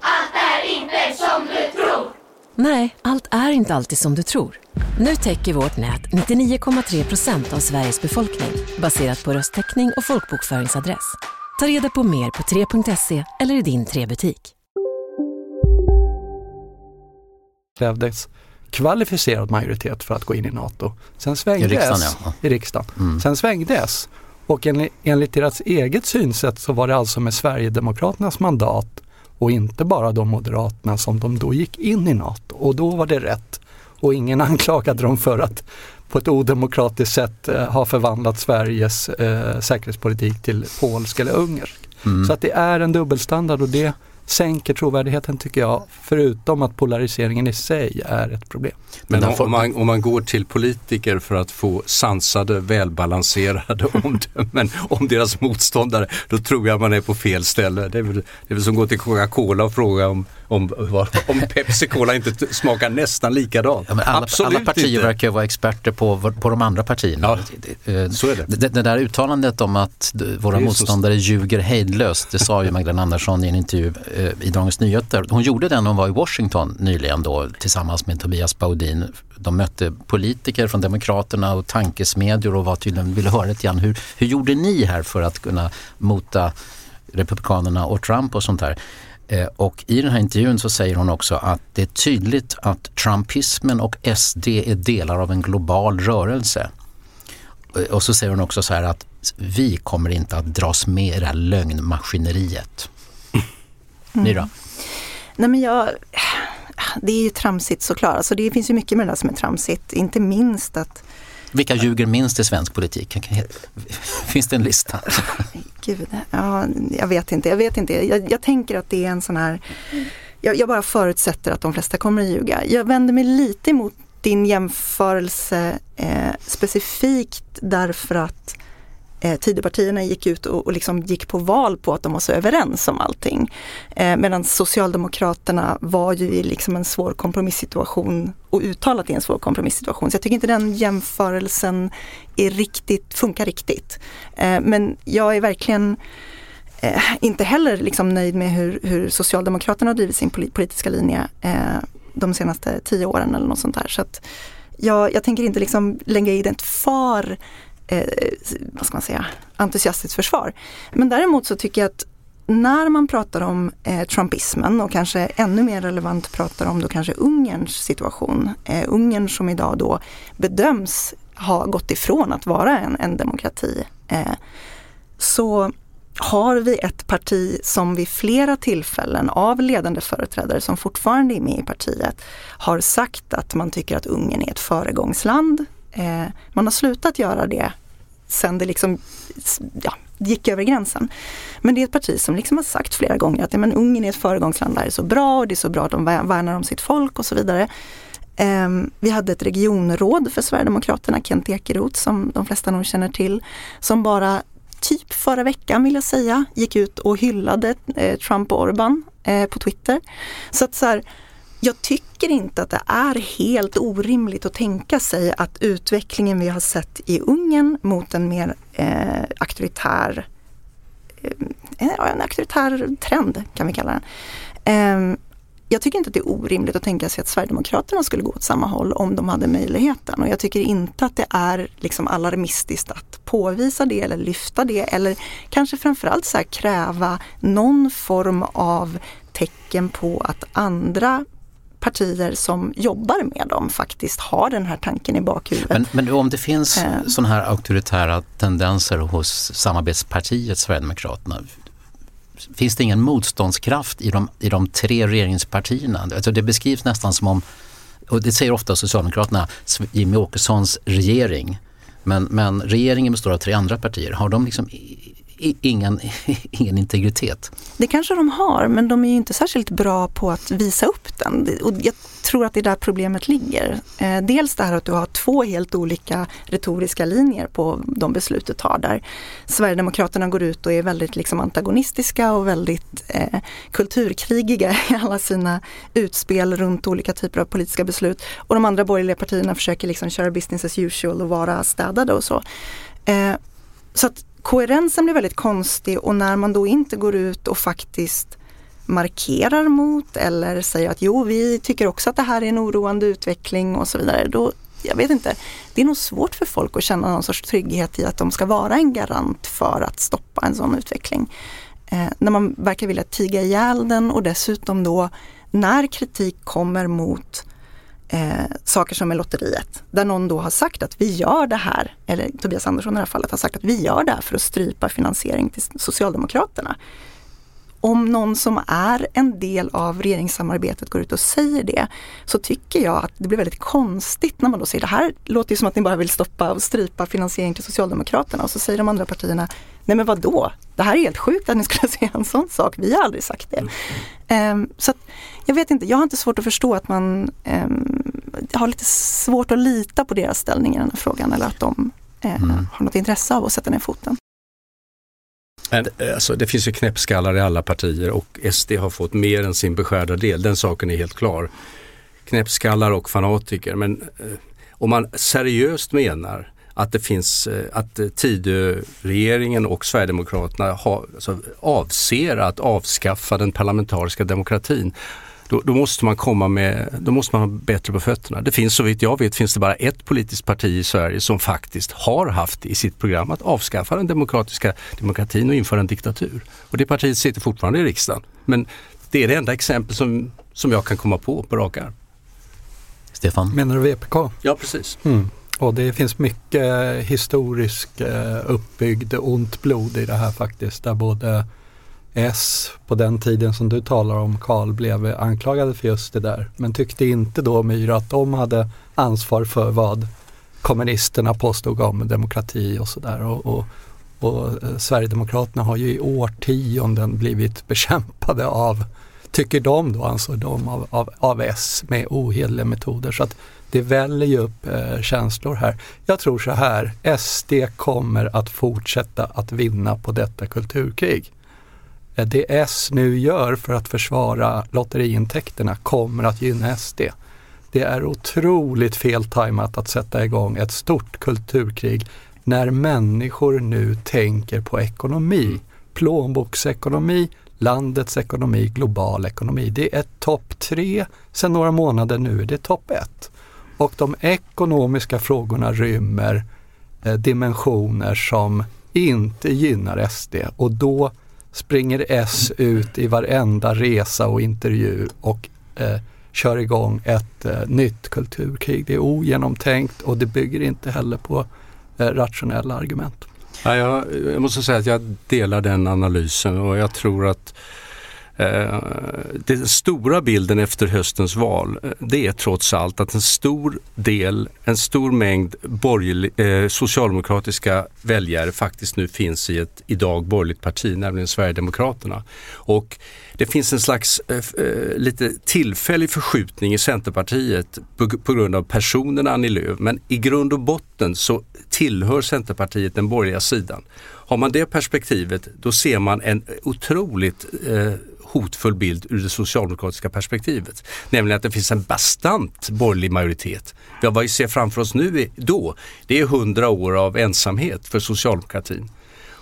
Allt är inte som du tror. Nej, allt är inte alltid som du tror. Nu täcker vårt nät 99,3 procent av Sveriges befolkning baserat på röstteckning och folkbokföringsadress. Ta reda på mer på 3.se eller i din 3-butik. krävdes kvalificerad majoritet för att gå in i NATO. Sen svängdes I riksdagen, ja. i riksdagen. Mm. Sen svängdes och enligt, enligt deras eget synsätt så var det alltså med Sverigedemokraternas mandat och inte bara de Moderaterna som de då gick in i NATO och då var det rätt. Och ingen anklagade dem för att på ett odemokratiskt sätt eh, ha förvandlat Sveriges eh, säkerhetspolitik till polsk eller ungersk. Mm. Så att det är en dubbelstandard och det sänker trovärdigheten tycker jag, förutom att polariseringen i sig är ett problem. Men om, om, man, om man går till politiker för att få sansade, välbalanserade omdömen om deras motståndare, då tror jag man är på fel ställe. Det är väl, det är väl som att gå till Coca-Cola och fråga om, om, om Pepsi Cola inte smakar nästan likadant. Ja, alla, Absolut alla partier inte. verkar vara experter på, på de andra partierna. Ja, så är det. Det, det där uttalandet om att våra är så- motståndare ljuger hejdlöst, det sa ju Magdalena Andersson i en intervju eh, i Dagens Nyheter. Hon gjorde den när hon var i Washington nyligen då tillsammans med Tobias Baudin. De mötte politiker från Demokraterna och tankesmedjor och var tydligen ville höra lite grann hur, hur gjorde ni här för att kunna mota Republikanerna och Trump och sånt där. Eh, Och i den här intervjun så säger hon också att det är tydligt att Trumpismen och SD är delar av en global rörelse. Eh, Och så säger hon också så här att vi kommer inte att dras med i det här lögnmaskineriet. Ni då? Nej men jag, det är ju tramsigt såklart. Alltså det finns ju mycket med det där som är tramsigt. Inte minst att, vilka ljuger minst i svensk politik? Finns det en lista? gud, ja, jag vet inte. Jag vet inte. Jag, jag tänker att det är en sån här, jag, jag bara förutsätter att de flesta kommer att ljuga. Jag vänder mig lite emot din jämförelse eh, specifikt därför att eh, Tidöpartierna gick ut och, och liksom gick på val på att de var så överens om allting. Eh, Medan Socialdemokraterna var ju i liksom en svår kompromissituation och uttalat i en svår kompromissituation. Så jag tycker inte den jämförelsen är riktigt, funkar riktigt. Eh, men jag är verkligen eh, inte heller liksom nöjd med hur, hur Socialdemokraterna har drivit sin politiska linje eh, de senaste tio åren eller något sånt där. Så att jag, jag tänker inte liksom lägga i den ett för eh, vad ska man säga, entusiastiskt försvar. Men däremot så tycker jag att när man pratar om eh, trumpismen och kanske ännu mer relevant pratar om då kanske Ungerns situation. Eh, Ungern som idag då bedöms ha gått ifrån att vara en, en demokrati. Eh, så har vi ett parti som vid flera tillfällen av ledande företrädare som fortfarande är med i partiet har sagt att man tycker att Ungern är ett föregångsland. Eh, man har slutat göra det sen det liksom ja, gick över gränsen. Men det är ett parti som liksom har sagt flera gånger att ja, men Ungern är ett föregångsland, där det är så bra och det är så bra att de värnar om sitt folk och så vidare. Ehm, vi hade ett regionråd för Sverigedemokraterna, Kent Ekeroth, som de flesta nog känner till, som bara typ förra veckan vill jag säga, gick ut och hyllade eh, Trump och Orban eh, på Twitter. Så att så här, jag tycker inte att det är helt orimligt att tänka sig att utvecklingen vi har sett i Ungern mot en mer eh, auktoritär eh, en auktoritär trend kan vi kalla den. Ehm, jag tycker inte att det är orimligt att tänka sig att Sverigedemokraterna skulle gå åt samma håll om de hade möjligheten. Och jag tycker inte att det är liksom alarmistiskt att påvisa det eller lyfta det eller kanske framförallt så här kräva någon form av tecken på att andra partier som jobbar med dem faktiskt har den här tanken i bakhuvudet. Men, men om det finns Eh. sådana här auktoritära tendenser hos samarbetspartiet Sverigedemokraterna, finns det ingen motståndskraft i de, i de tre regeringspartierna? Alltså det beskrivs nästan som om, och det säger ofta Socialdemokraterna, Jimmy Åkessons regering. Men, men regeringen består av tre andra partier. Har de liksom ingen, ingen integritet? Det kanske de har, men de är ju inte särskilt bra på att visa upp den. Och jag tror att det är där problemet ligger. Eh, dels det här att du har två helt olika retoriska linjer på de beslut du tar där. Sverigedemokraterna går ut och är väldigt liksom antagonistiska och väldigt eh, kulturkrigiga i alla sina utspel runt olika typer av politiska beslut. Och de andra borgerliga partierna försöker liksom köra business as usual och vara städade och så. Eh, så att koherensen blir väldigt konstig och när man då inte går ut och faktiskt markerar mot eller säger att jo, vi tycker också att det här är en oroande utveckling och så vidare. Då, jag vet inte, det är nog svårt för folk att känna någon sorts trygghet i att de ska vara en garant för att stoppa en sån utveckling. Eh, när man verkar vilja tiga ihjäl den och dessutom då när kritik kommer mot eh, saker som är lotteriet. Där någon då har sagt att vi gör det här, eller Tobias Andersson i det här fallet har sagt att vi gör det här för att strypa finansiering till Socialdemokraterna. Om någon som är en del av regeringssamarbetet går ut och säger det så tycker jag att det blir väldigt konstigt när man då säger det här låter ju som att ni bara vill stoppa och strypa finansiering till Socialdemokraterna och så säger de andra partierna Nej men vad då? Det här är helt sjukt att ni skulle säga en sån sak. Vi har aldrig sagt det. Ehm, så att, jag vet inte, jag har inte svårt att förstå att man ehm, har lite svårt att lita på deras ställning i den här frågan eller att de eh, har något intresse av att sätta ner foten. Men, alltså, det finns ju knäppskallar i alla partier och SD har fått mer än sin beskärda del. Den saken är helt klar. Knäppskallar och fanatiker. Men eh, om man seriöst menar att det finns, eh, att eh, Tidöregeringen och Sverigedemokraterna har, alltså, avser att avskaffa den parlamentariska demokratin. Då, då, måste man komma med, då måste man ha bättre på fötterna. Det finns så vitt jag vet finns det bara ett politiskt parti i Sverige som faktiskt har haft i sitt program att avskaffa den demokratiska demokratin och införa en diktatur. Och det partiet sitter fortfarande i riksdagen. Men det är det enda exempel som, som jag kan komma på på rak arm. Stefan? Menar du VPK? Ja, precis. Mm. Och det finns mycket historisk eh, uppbyggd ont blod i det här faktiskt. Där både S på den tiden som du talar om Karl blev anklagade för just det där. Men tyckte inte då Myra att de hade ansvar för vad kommunisterna påstod om demokrati och sådär. Och, och, och eh, Sverigedemokraterna har ju i årtionden blivit bekämpade av, tycker de då, ansåg de av, av, av S med ohederliga metoder. Så att det väller ju upp eh, känslor här. Jag tror så här, SD kommer att fortsätta att vinna på detta kulturkrig. Eh, Det S nu gör för att försvara lotteriintäkterna kommer att gynna SD. Det är otroligt feltajmat att sätta igång ett stort kulturkrig när människor nu tänker på ekonomi. Plånboksekonomi, landets ekonomi, global ekonomi. Det är topp tre sedan några månader nu är det topp ett. Och de ekonomiska frågorna rymmer eh, dimensioner som inte gynnar SD och då springer S ut i varenda resa och intervju och eh, kör igång ett eh, nytt kulturkrig. Det är ogenomtänkt och det bygger inte heller på eh, rationella argument. Ja, jag, jag måste säga att jag delar den analysen och jag tror att eh, Eh, den stora bilden efter höstens val eh, det är trots allt att en stor del, en stor mängd borgerlig, eh, socialdemokratiska väljare faktiskt nu finns i ett idag borgerligt parti, nämligen Sverigedemokraterna. Och det finns en slags lite tillfällig förskjutning i Centerpartiet på, på grund av personen Annie Lööf. Men i grund och botten så tillhör Centerpartiet den borgerliga sidan. Har man det perspektivet då ser man en otroligt eh, hotfull bild ur det socialdemokratiska perspektivet. Nämligen att det finns en bastant borgerlig majoritet. Ja, vad vi ser framför oss nu då, det är hundra år av ensamhet för socialdemokratin.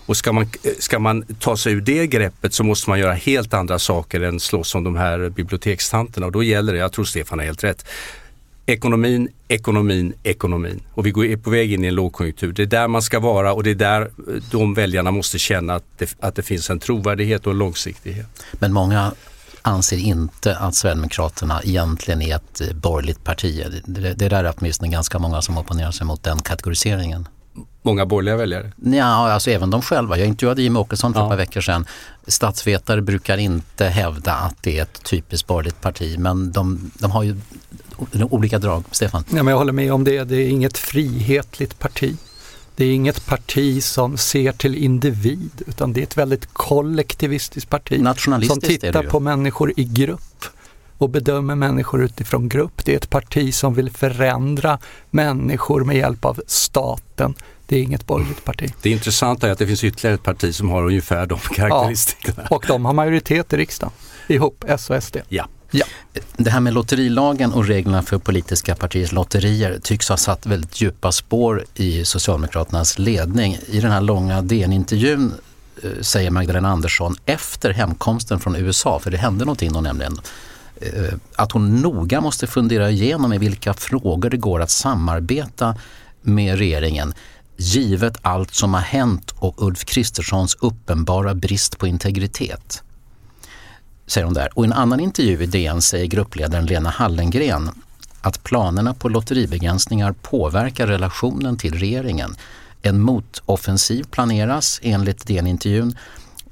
Och ska man, eh, ska man ta sig ur det greppet så måste man göra helt andra saker än slåss om de här bibliotekstanterna. Och då gäller det, jag tror Stefan har helt rätt, ekonomin, ekonomin, ekonomin. Och vi går- är på väg in i en lågkonjunktur. Det är där man ska vara och det är där eh, de väljarna måste känna att det, att det finns en trovärdighet och en långsiktighet. Men många anser inte att Sverigedemokraterna egentligen är ett eh, borgerligt parti. Det, det där är åtminstone ganska många som opponerar sig mot den kategoriseringen. Många borgerliga väljare? Ja, alltså även de själva. Jag intervjuade Jimmie Åkesson för ja. ett par veckor sedan. Statsvetare brukar inte hävda att det är ett typiskt borgerligt parti men de, de har ju olika drag. Stefan? Ja, men jag håller med om det. Det är inget frihetligt parti. Det är inget parti som ser till individ utan det är ett väldigt kollektivistiskt parti som tittar på människor i grupp och bedömer människor utifrån grupp. Det är ett parti som vill förändra människor med hjälp av staten. Det är inget borgerligt parti. Det intressanta är att det finns ytterligare ett parti som har ungefär de karaktäristikerna. Ja, och de har majoritet i riksdagen, ihop, S och SD. Ja. Ja. Det här med lotterilagen och reglerna för politiska partiers lotterier tycks ha satt väldigt djupa spår i Socialdemokraternas ledning. I den här långa DN-intervjun eh, säger Magdalena Andersson efter hemkomsten från USA, för det hände någonting då nämligen, eh, att hon noga måste fundera igenom i vilka frågor det går att samarbeta med regeringen givet allt som har hänt och Ulf Kristerssons uppenbara brist på integritet säger hon där. Och i en annan intervju i DN säger gruppledaren Lena Hallengren att planerna på lotteribegränsningar påverkar relationen till regeringen. En motoffensiv planeras enligt DN-intervjun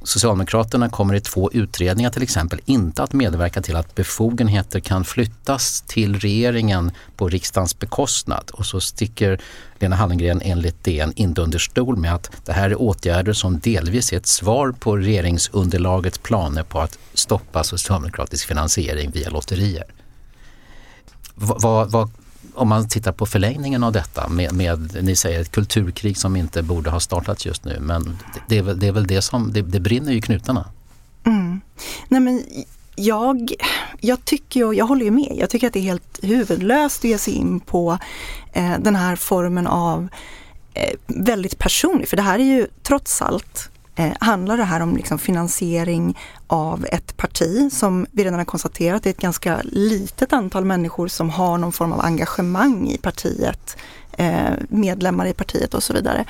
Socialdemokraterna kommer i två utredningar till exempel inte att medverka till att befogenheter kan flyttas till regeringen på riksdagens bekostnad. Och så sticker Lena Hallengren enligt DN inte under stol med att det här är åtgärder som delvis är ett svar på regeringsunderlagets planer på att stoppa socialdemokratisk finansiering via lotterier. Vad, vad, om man tittar på förlängningen av detta med, med, ni säger ett kulturkrig som inte borde ha startat just nu, men det är väl det, är väl det som, det, det brinner ju i knutarna. Mm. Nej men jag, jag tycker, ju, jag håller ju med, jag tycker att det är helt huvudlöst att ge sig in på eh, den här formen av eh, väldigt personlig, för det här är ju trots allt eh, handlar det här om liksom finansiering av ett parti som vi redan har konstaterat är ett ganska litet antal människor som har någon form av engagemang i partiet, eh, medlemmar i partiet och så vidare.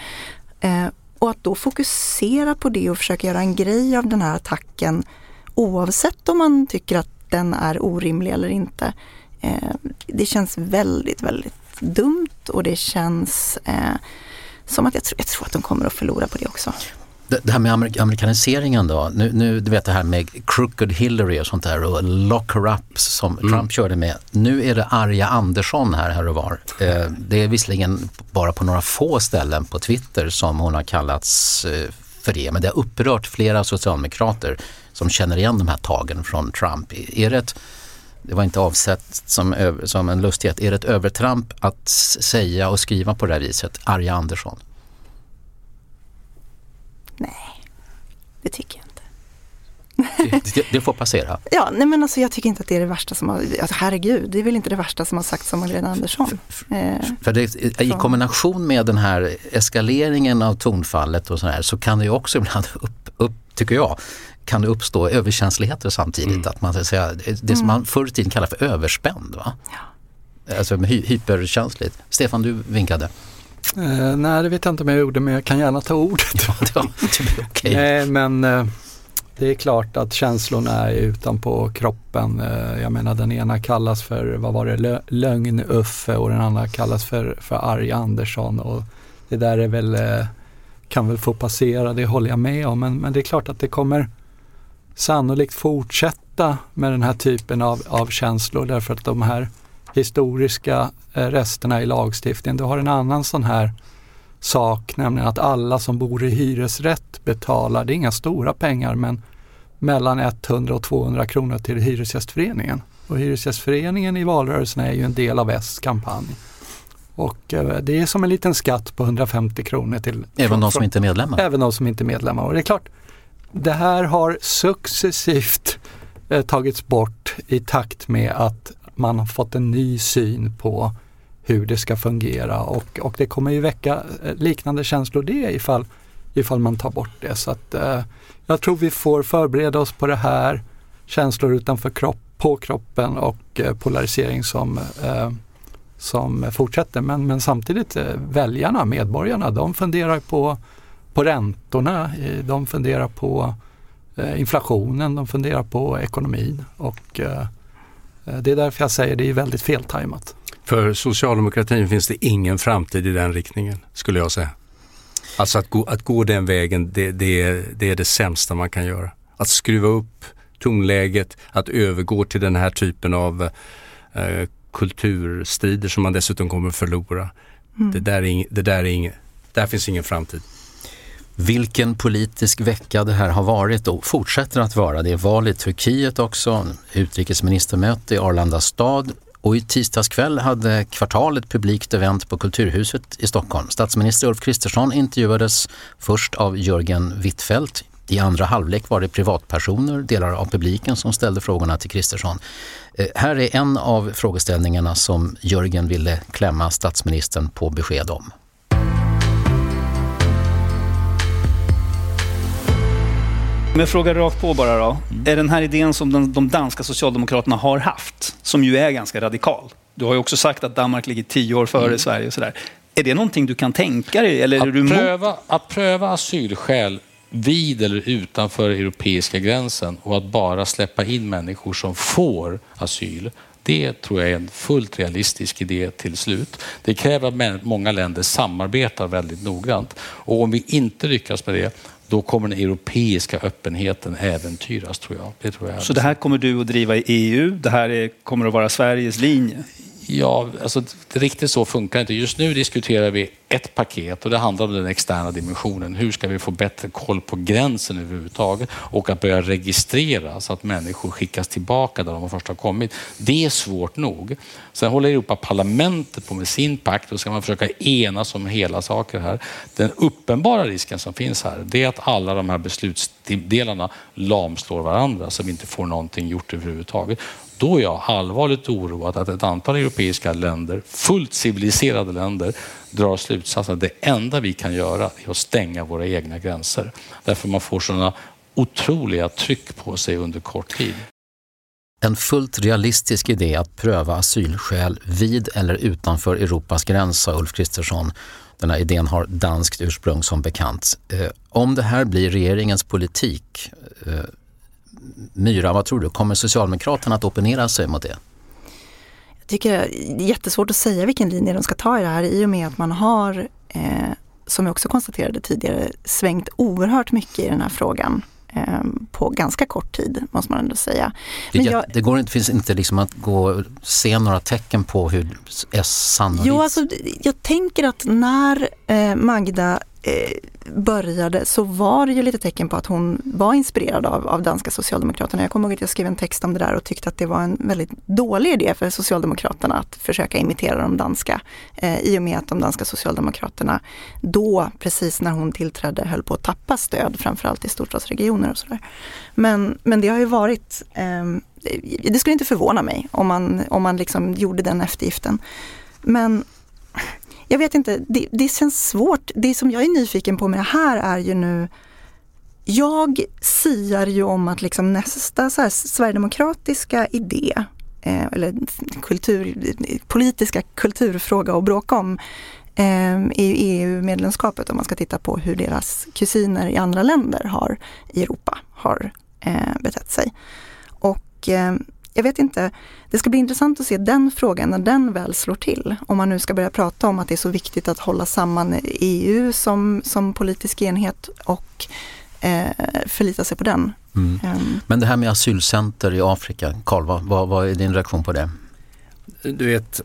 Eh, och att då fokusera på det och försöka göra en grej av den här attacken oavsett om man tycker att den är orimlig eller inte. Eh, det känns väldigt, väldigt dumt och det känns eh, som att jag, tr jag tror att de kommer att förlora på det också. Det, här med amerikaniseringen då, nu, nu, du vet det här med crooked Hillary och sånt där och lock her up som mm. Trump körde med. Nu är det arga Andersson här, här och var. Eh, det är visserligen bara på några få ställen på Twitter som hon har kallats eh, för det, men det har upprört flera socialdemokrater som känner igen de här tagen från Trump. Är det ett, det var inte avsett som, som en lustighet, är det ett övertramp att säga och skriva på det här viset, arga Andersson? Nej, det tycker jag inte. Det, det, det, får passera. Ja, nej men alltså jag tycker inte att det är det värsta som har, alltså herregud, det är väl inte det värsta som har sagts om Magdalena Andersson. Eh, för det, I kombination med den här eskaleringen av tonfallet och sådär så kan det ju också ibland upp, upp tycker jag, kan det uppstå överkänsligheter samtidigt. Mm. Att man, så att säga, det som mm. man förr i tiden kallade för överspänd. Va? Ja. Alltså hy hyperkänsligt. Stefan, du vinkade. Eh, nej, det vet jag inte om jag gjorde, men jag kan gärna ta ordet. okay. Nej, men eh, det är klart att känslorna är utanpå kroppen. Eh, jag menar den ena kallas för, vad var det, Lögn-Uffe och den andra kallas för, för Arg Andersson. Och det där är väl, eh, kan väl få passera, det håller jag med om. Men, men det är klart att det kommer sannolikt fortsätta med den här typen av, av känslor därför att de här historiska eh, resterna i lagstiftningen. Du har en annan sån här sak, nämligen att alla som bor i hyresrätt betalar, det är inga stora pengar, men mellan 100 och 200 kronor till Hyresgästföreningen. Och Hyresgästföreningen i valrörelsen är ju en del av S kampanj. Och eh, det är som en liten skatt på 150 kronor till... Även från, de som inte är medlemmar? Även de som inte är medlemmar. Och det är klart, det här har successivt eh, tagits bort i takt med att man har fått en ny syn på hur det ska fungera och, och det kommer ju väcka eh, liknande känslor det ifall, ifall man tar bort det. Så att, eh, jag tror vi får förbereda oss på det här, känslor utanför kropp, på kroppen och eh, polarisering som, eh, som fortsätter. Men, men samtidigt eh, väljarna, medborgarna, de funderar på, på räntorna, eh, de funderar på eh, inflationen, de funderar på ekonomin och eh, det är därför jag säger det är väldigt feltajmat. För socialdemokratin finns det ingen framtid i den riktningen, skulle jag säga. Alltså att gå, att gå den vägen, det, det, är, det är det sämsta man kan göra. Att skruva upp tonläget, att övergå till den här typen av eh, kulturstrider som man dessutom kommer förlora. Mm. Det, där är ing, det där är ing, där finns ingen framtid. Vilken politisk vecka det här har varit och fortsätter att vara. Det är val i Turkiet också, utrikesministermöte i Arlanda stad och i tisdags kväll hade kvartalet publikt event på Kulturhuset i Stockholm. Statsminister Ulf Kristersson intervjuades först av Jörgen Wittfeldt. I andra halvlek var det privatpersoner, delar av publiken som ställde frågorna till Kristersson. Eh, här är en av frågeställningarna som Jörgen ville klämma statsministern på besked om. Men fråga rakt på bara då. Mm. Är den här idén som de, de, danska socialdemokraterna har haft, som ju är ganska radikal. Du har ju också sagt att Danmark ligger tio år före mm. Sverige och sådär. Är det någonting du kan tänka dig? Eller att, är du pröva, att pröva asylskäl vid eller utanför europeiska gränsen och att bara släppa in människor som får asyl. Det tror jag är en fullt realistisk idé till slut. Det kräver att många länder samarbetar väldigt noggrant. Och om vi inte lyckas med det, då kommer den europeiska öppenheten äventyras tror jag. Det tror jag Så det här kommer du att driva i EU? Det här är, kommer att vara Sveriges linje? Ja, alltså, riktigt så funkar det inte. Just nu diskuterar vi ett paket och det handlar om den externa dimensionen. Hur ska vi få bättre koll på gränsen överhuvudtaget och att börja registrera så att människor skickas tillbaka där de först har kommit. Det är svårt nog. Sen håller Europaparlamentet på med sin pakt och ska man försöka enas om hela saker här. Den uppenbara risken som finns här det är att alla de här beslutsdelarna lamslår varandra så vi inte får någonting gjort överhuvudtaget. Då är jag allvarligt oroad att ett antal europeiska länder, fullt civiliserade länder, drar slutsatsen att det enda vi kan göra är att stänga våra egna gränser. Därför man får sådana otroliga tryck på sig under kort tid. En fullt realistisk idé att pröva asylskäl vid eller utanför Europas gräns, sa Ulf Kristersson. Den här idén har danskt ursprung som bekant. Eh, om det här blir regeringens politik, eh, Myra, vad tror du? Kommer Socialdemokraterna att opponera sig mot det? Jag tycker det är jättesvårt att säga vilken linje de ska ta i det här i och med att man har, eh, som jag också konstaterade tidigare, svängt oerhört mycket i den här frågan eh, på ganska kort tid, måste man ändå säga. Det, jag, det går inte, finns inte liksom att gå se några tecken på hur S sannolikt... Jo, alltså, jag tänker att när eh, Magda eh, började så var det ju lite tecken på att hon var inspirerad av, av danska Socialdemokraterna. Jag kommer ihåg att jag skrev en text om det där och tyckte att det var en väldigt dålig idé för Socialdemokraterna att försöka imitera de danska. Eh, I och med att de danska Socialdemokraterna då, precis när hon tillträdde, höll på att tappa stöd, framförallt i storstadsregioner och sådär. Men, men det har ju varit, eh, det skulle inte förvåna mig om man, om man liksom gjorde den eftergiften. Men jag vet inte, det, det känns svårt. Det som jag är nyfiken på med det här är ju nu jag siar ju om att liksom nästa så här, sverigedemokratiska idé, eh, eller kultur, politiska kulturfråga att bråka om, eh, är ju EU-medlemskapet om man ska titta på hur deras kusiner i andra länder har, i Europa har eh, betett sig. Och eh, jag vet inte, det ska bli intressant att se den frågan när den väl slår till. Om man nu ska börja prata om att det är så viktigt att hålla samman EU som, som politisk enhet och eh, förlita sig på den. Mm. Um. Men det här med asylcenter i Afrika, Karl, vad, vad, vad är din reaktion på det? Du vet,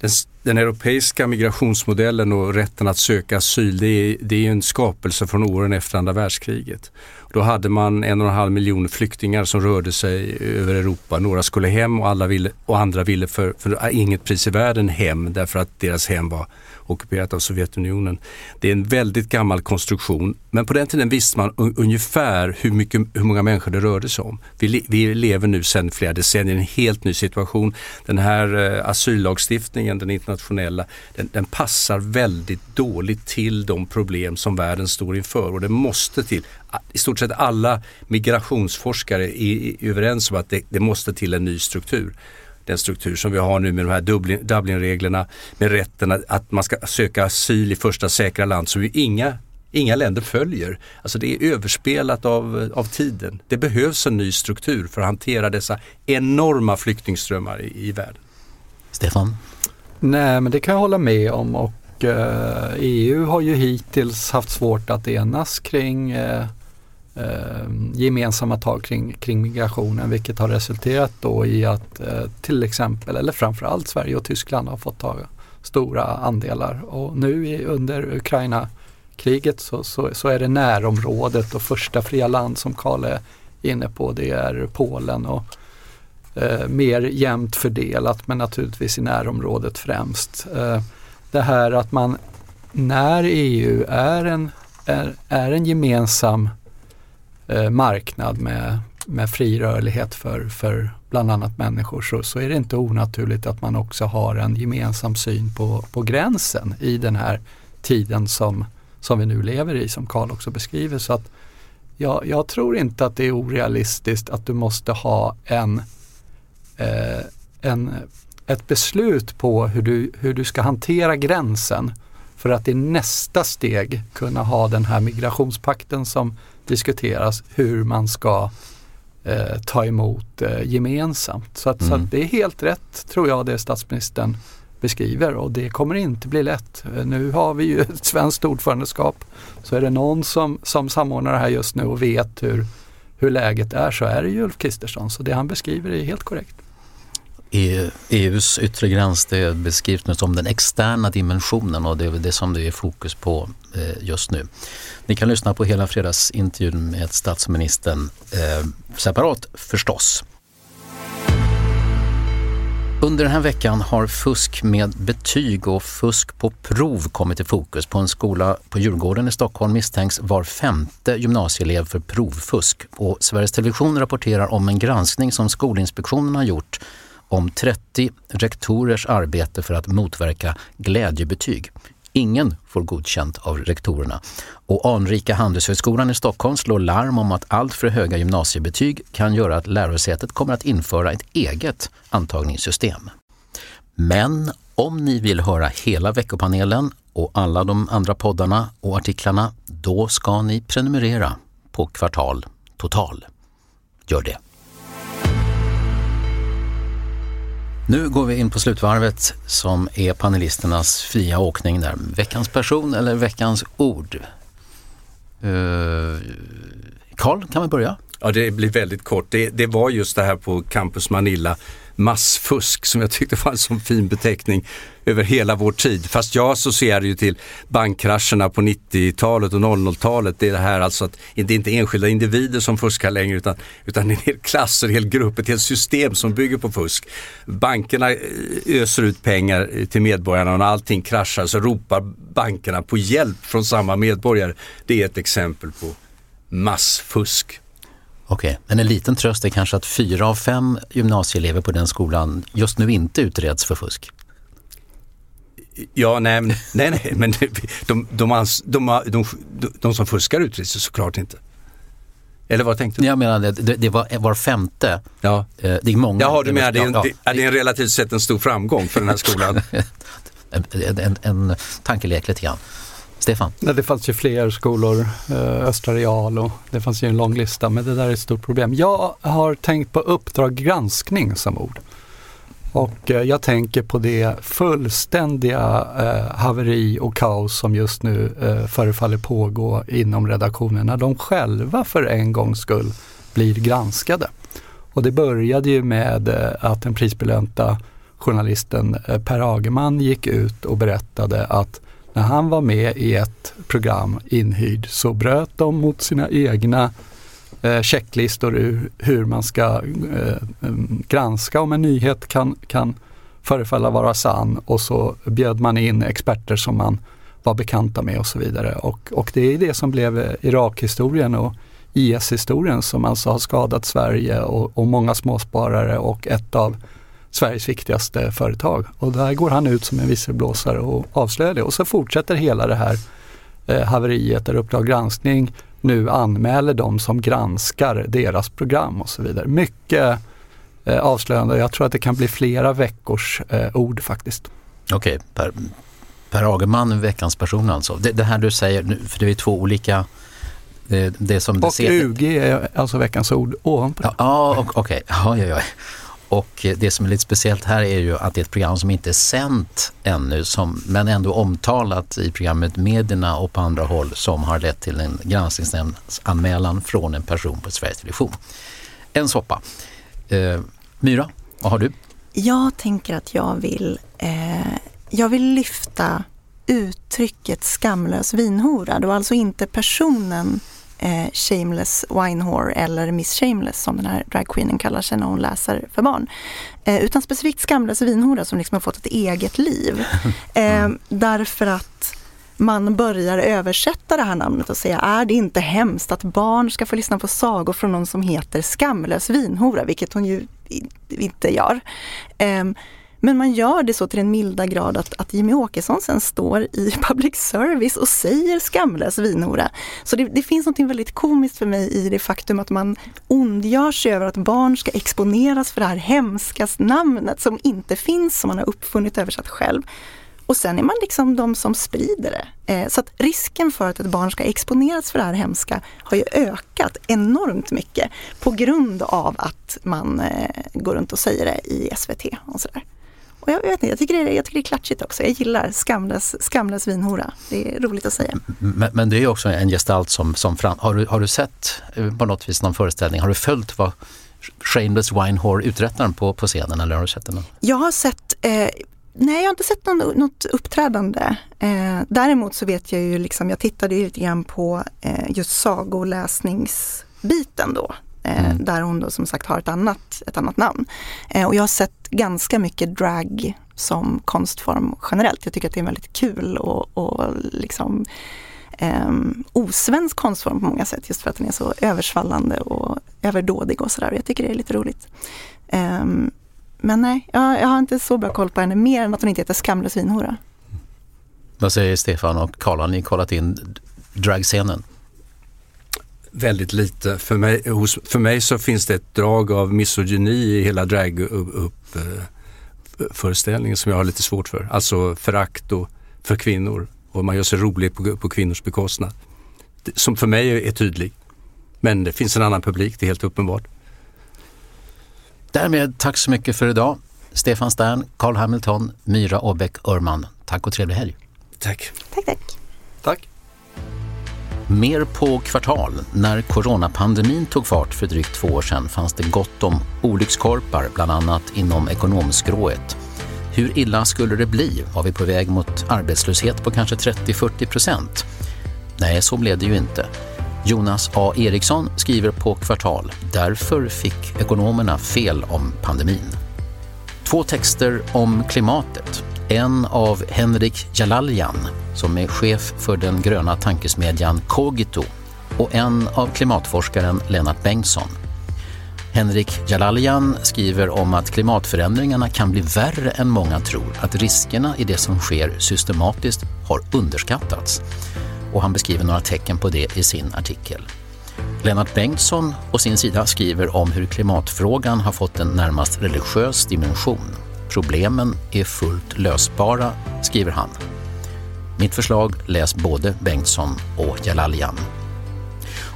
den, den, europeiska migrationsmodellen och rätten att söka asyl, det är, det är en skapelse från åren efter andra världskriget. Då hade man en och en halv miljon flyktingar som rörde sig över Europa. Några skulle hem och, alla ville, och andra ville för, för inget pris i världen hem därför att deras hem var ockuperat av Sovjetunionen. Det är en väldigt gammal konstruktion men på den tiden visste man ungefär hur, mycket, hur många människor det rörde sig om. Vi, vi lever nu sedan flera decennier i en helt ny situation. Den här eh, asyllagstiftningen, den internationella, den, den, passar väldigt dåligt till de problem som världen står inför och det måste till. I stort sett alla migrationsforskare är, är överens om att det, det måste till en ny struktur den struktur som vi har nu med de här Dublinreglerna med rätten att, att man ska söka asyl i första säkra land som ju inga inga länder följer. Alltså det är överspelat av, av tiden. Det behövs en ny struktur för att hantera dessa enorma flyktingströmmar i, i världen. Stefan? Nej, men det kan jag hålla med om och eh, EU har ju hittills haft svårt att enas kring eh, eh, gemensamma tag kring, kring migrationen vilket har resulterat då i att eh, till exempel, eller framförallt Sverige och Tyskland har fått ta stora andelar och nu i, under kriget så, så, så, är det närområdet och första fria land som Karl är inne på det är Polen och eh, mer jämnt fördelat men naturligtvis i närområdet främst. Eh, det här att man när EU är en, är, är en gemensam eh, marknad med, med fri rörlighet för, för bland annat människor så, så är det inte onaturligt att man också har en gemensam syn på, på gränsen i den här tiden som, som vi nu lever i som Karl också beskriver. Så att jag, jag tror inte att det är orealistiskt att du måste ha en, eh, en, ett beslut på hur du, hur du ska hantera gränsen för att i nästa steg kunna ha den här migrationspakten som diskuteras hur man ska eh, ta emot eh, gemensamt. Så, att, mm. så att mm. det är helt rätt tror jag det statsministern beskriver och det kommer inte bli lätt. Nu har vi ju ett svenskt ordförandeskap. Så är det någon som, som samordnar det här just nu och vet hur, hur läget är så är det ju Ulf Kristersson. Så det han beskriver är helt korrekt. EUs yttre gräns det beskrivs nu som den externa dimensionen och det är det som det är fokus på eh, just nu. Ni kan lyssna på hela fredagsintervjun med statsministern eh, separat förstås. Under den här veckan har fusk med betyg och fusk på prov kommit i fokus. På en skola på Djurgården i Stockholm misstänks var femte gymnasieelev för provfusk. Och Sveriges Television rapporterar om en granskning som Skolinspektionen har gjort om 30 rektorers arbete för att motverka glädjebetyg. Ingen får godkänt av rektorerna. Och anrika Handelshögskolan i Stockholm slår larm om att allt för höga gymnasiebetyg kan göra att lärosätet kommer att införa ett eget antagningssystem. Men om ni vill höra hela veckopanelen och alla de andra poddarna och artiklarna, då ska ni prenumerera på Kvartal Total. Gör det! Nu går vi in på slutvarvet som är panelisternas fria åkning där. Veckans person eller veckans ord? Eh, Karl, uh, kan vi börja? Ja, det blir väldigt kort. Det, det var just det här på Campus Manila massfusk som jag tyckte var en sån fin beteckning över hela vår tid. Fast jag associerar ju till bankkrascherna på 90-talet och 00-talet. Det är det här alltså att det är inte enskilda individer som fuskar längre utan, utan en hel klass, en hel grupp, ett helt system som bygger på fusk. Bankerna eh, öser ut pengar eh, till medborgarna och när allting kraschar så ropar bankerna på hjälp från samma medborgare. Det är ett exempel på massfusk. Okej, okay. men en liten tröst är kanske att fyra av fem gymnasieelever på den skolan just nu inte utreds för fusk. Ja, nej, nej, nej men de, de, de, de, som fuskar utreds såklart inte. Eller vad tänkte du? Jag menar, det, det var var femte. Ja. Eh, det är många. Jaha, du menar det är, en, det, är en relativt sett en stor framgång för den här skolan? en, en, en tankelek lite grann. Stefan? Nej, det fanns ju fler skolor, eh, Östra Real och det fanns ju en lång lista, men det där är ett stort problem. Jag har tänkt på Uppdrag granskning som ord. Och eh, jag tänker på det fullständiga eh, haveri och kaos som just nu eh, förefaller pågå inom redaktionen när de själva för en gångs skull blir granskade. Och det började ju med eh, att den prisbelönta journalisten eh, Per Agerman gick ut och berättade att när han var med i ett program inhyrd så bröt de mot sina egna eh, checklistor hur man ska eh, mm, granska om en nyhet kan, kan förefalla vara sann och så bjöd man in experter som man var bekanta med och så vidare. Och, och det är det som blev eh, Irakhistorien och IS-historien som alltså har skadat Sverige och, och många småsparare och ett av Sveriges viktigaste företag. Och där går han ut som en visselblåsare och avslöjar det. Och så fortsätter hela det här eh, haveriet där Uppdrag granskning nu anmäler de som granskar deras program och så vidare. Mycket eh, avslöjande. Jag tror att det kan bli flera veckors eh, ord faktiskt. Okej, okay, Per. Per Agerman, veckans person alltså. Det, det här du säger, för det är två olika det, det som och ser... UG är alltså veckans ord ovanpå det. Ja, okej. Okay. Ja, ja, ja. Och det som är lite speciellt här är ju att det är ett program som inte är sänt ännu, som, men ändå omtalat i programmet Medierna och på andra håll som har lett till en granskningsnämndsanmälan från en person på Sveriges Television. En soppa. Eh, Myra, vad har du? Jag tänker att jag vill, eh, jag vill lyfta uttrycket skamlös vinhora. Det var alltså inte personen eh, Shameless Winehore eller Miss Shameless som den här dragqueenen kallar sig när hon läser för barn. Eh, utan specifikt Skamlös vinhora som liksom har fått ett eget liv. Eh, därför att man börjar översätta det här namnet och säga, är det inte hemskt att barn ska få lyssna på sagor från någon som heter Skamlös vinhora, vilket hon ju inte gör. Men man gör det så till den milda grad att, att Jimmy Åkesson sen står i public service och säger skamlös vinhora. Så det, det, finns något väldigt komiskt för mig i det faktum att man ondgör sig över att barn ska exponeras för det här hemska namnet som inte finns, som man har uppfunnit översatt själv. Och sen är man liksom de som sprider det. Eh, så att risken för att ett barn ska exponeras för det här hemska har ju ökat enormt mycket på grund av att man eh, går runt och säger det i SVT och sådär. Och jag, vet inte, jag, tycker det är, jag tycker det är klatschigt också. Jag gillar skamlös, skamlös vinhora. Det är roligt att säga. Men, men det är också en gestalt som, som fram... Har du, har du sett eh, på något vis någon föreställning? Har du följt vad Shameless Winehore uträttar på, på scenen eller har du sett den? Jag har sett eh, Nej, jag har inte sett någon, något uppträdande. Eh, däremot så vet jag ju, liksom, jag tittade ju lite grann på eh, just sagoläsningsbiten då. Eh, mm. Där hon då som sagt har ett annat, ett annat namn. Eh, och jag har sett ganska mycket drag som konstform generellt. Jag tycker att det är en väldigt kul och, och liksom eh, osvensk konstform på många sätt. Just för att den är så översvallande och överdådig och sådär. Jag tycker det är lite roligt. Eh, men nej, jag, jag, har inte så bra koll på henne mer än att hon inte heter Skamlös vinhora. Vad säger Stefan och Karl? Har ni kollat in dragscenen? Väldigt lite. För mig, hos, för mig så finns det ett drag av misogyni i hela drag-föreställningen som jag har lite svårt för. Alltså förakt för kvinnor och man gör sig rolig på, på kvinnors bekostnad. Som för mig är tydlig. Men det finns en annan publik, det är helt uppenbart. Därmed tack så mycket för idag. Stefan Stern, Carl Hamilton, Myra Åbäck Örman. Tack och trevlig helg. Tack. Tack, tack. Tack. Mer på kvartal. När coronapandemin tog fart för drygt två år sedan fanns det gott om olyckskorpar, bland annat inom ekonomskrået. Hur illa skulle det bli? Var vi på väg mot arbetslöshet på kanske 30-40 procent? Nej, så blev det ju inte. Jonas A Eriksson skriver på Kvartal. Därför fick ekonomerna fel om pandemin. Två texter om klimatet. En av Henrik Jalalian som är chef för den gröna tankesmedjan Cogito och en av klimatforskaren Lennart Bengtsson. Henrik Jalalian skriver om att klimatförändringarna kan bli värre än många tror, att riskerna i det som sker systematiskt har underskattats. Och han beskriver några tecken på det i sin artikel. Lennart Bengtsson å sin sida skriver om hur klimatfrågan har fått en närmast religiös dimension. Problemen är fullt lösbara, skriver han. Mitt förslag läs både Bengtsson och Jalalian.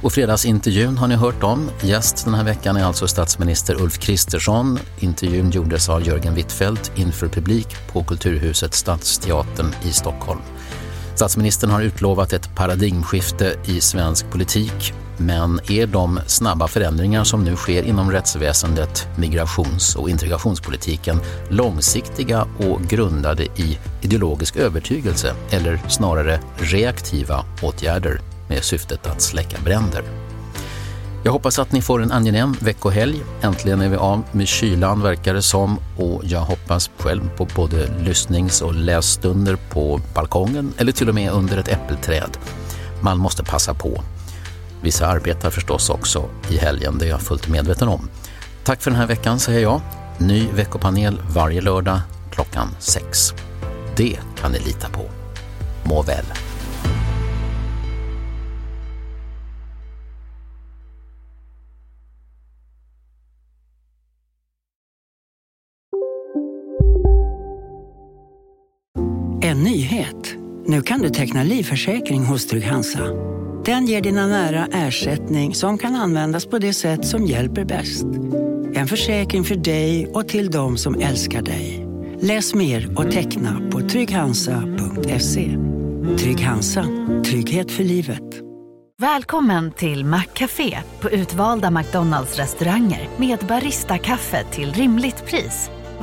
Och fredagsintervjun har ni hört om. Gäst den här veckan är alltså statsminister Ulf Kristersson. Intervjun gjordes av Jörgen Wittfeldt inför publik på Kulturhuset Stadsteatern i Stockholm. Statsministern har utlovat ett paradigmskifte i svensk politik men är de snabba förändringar som nu sker inom rättsväsendet, migrations och integrationspolitiken långsiktiga och grundade i ideologisk övertygelse eller snarare reaktiva åtgärder med syftet att släcka bränder? Jag hoppas att ni får en angenäm veckohelg. Äntligen är vi av med kylan verkar det som och jag hoppas själv på både lyssnings och lässtunder på balkongen eller till och med under ett äppelträd. Man måste passa på. Vissa arbetar förstås också i helgen, det är jag fullt medveten om. Tack för den här veckan säger jag. Ny veckopanel varje lördag klockan sex. Det kan ni lita på. Må väl! Nu kan du teckna livförsäkring hos Trygg-Hansa. Den ger dina nära ersättning som kan användas på det sätt som hjälper bäst. En försäkring för dig och till de som älskar dig. Läs mer och teckna på trygghansa.se. Trygg Hansa. Trygghet för livet. Välkommen till Maccafé på utvalda McDonalds restauranger med Baristakaffe till rimligt pris.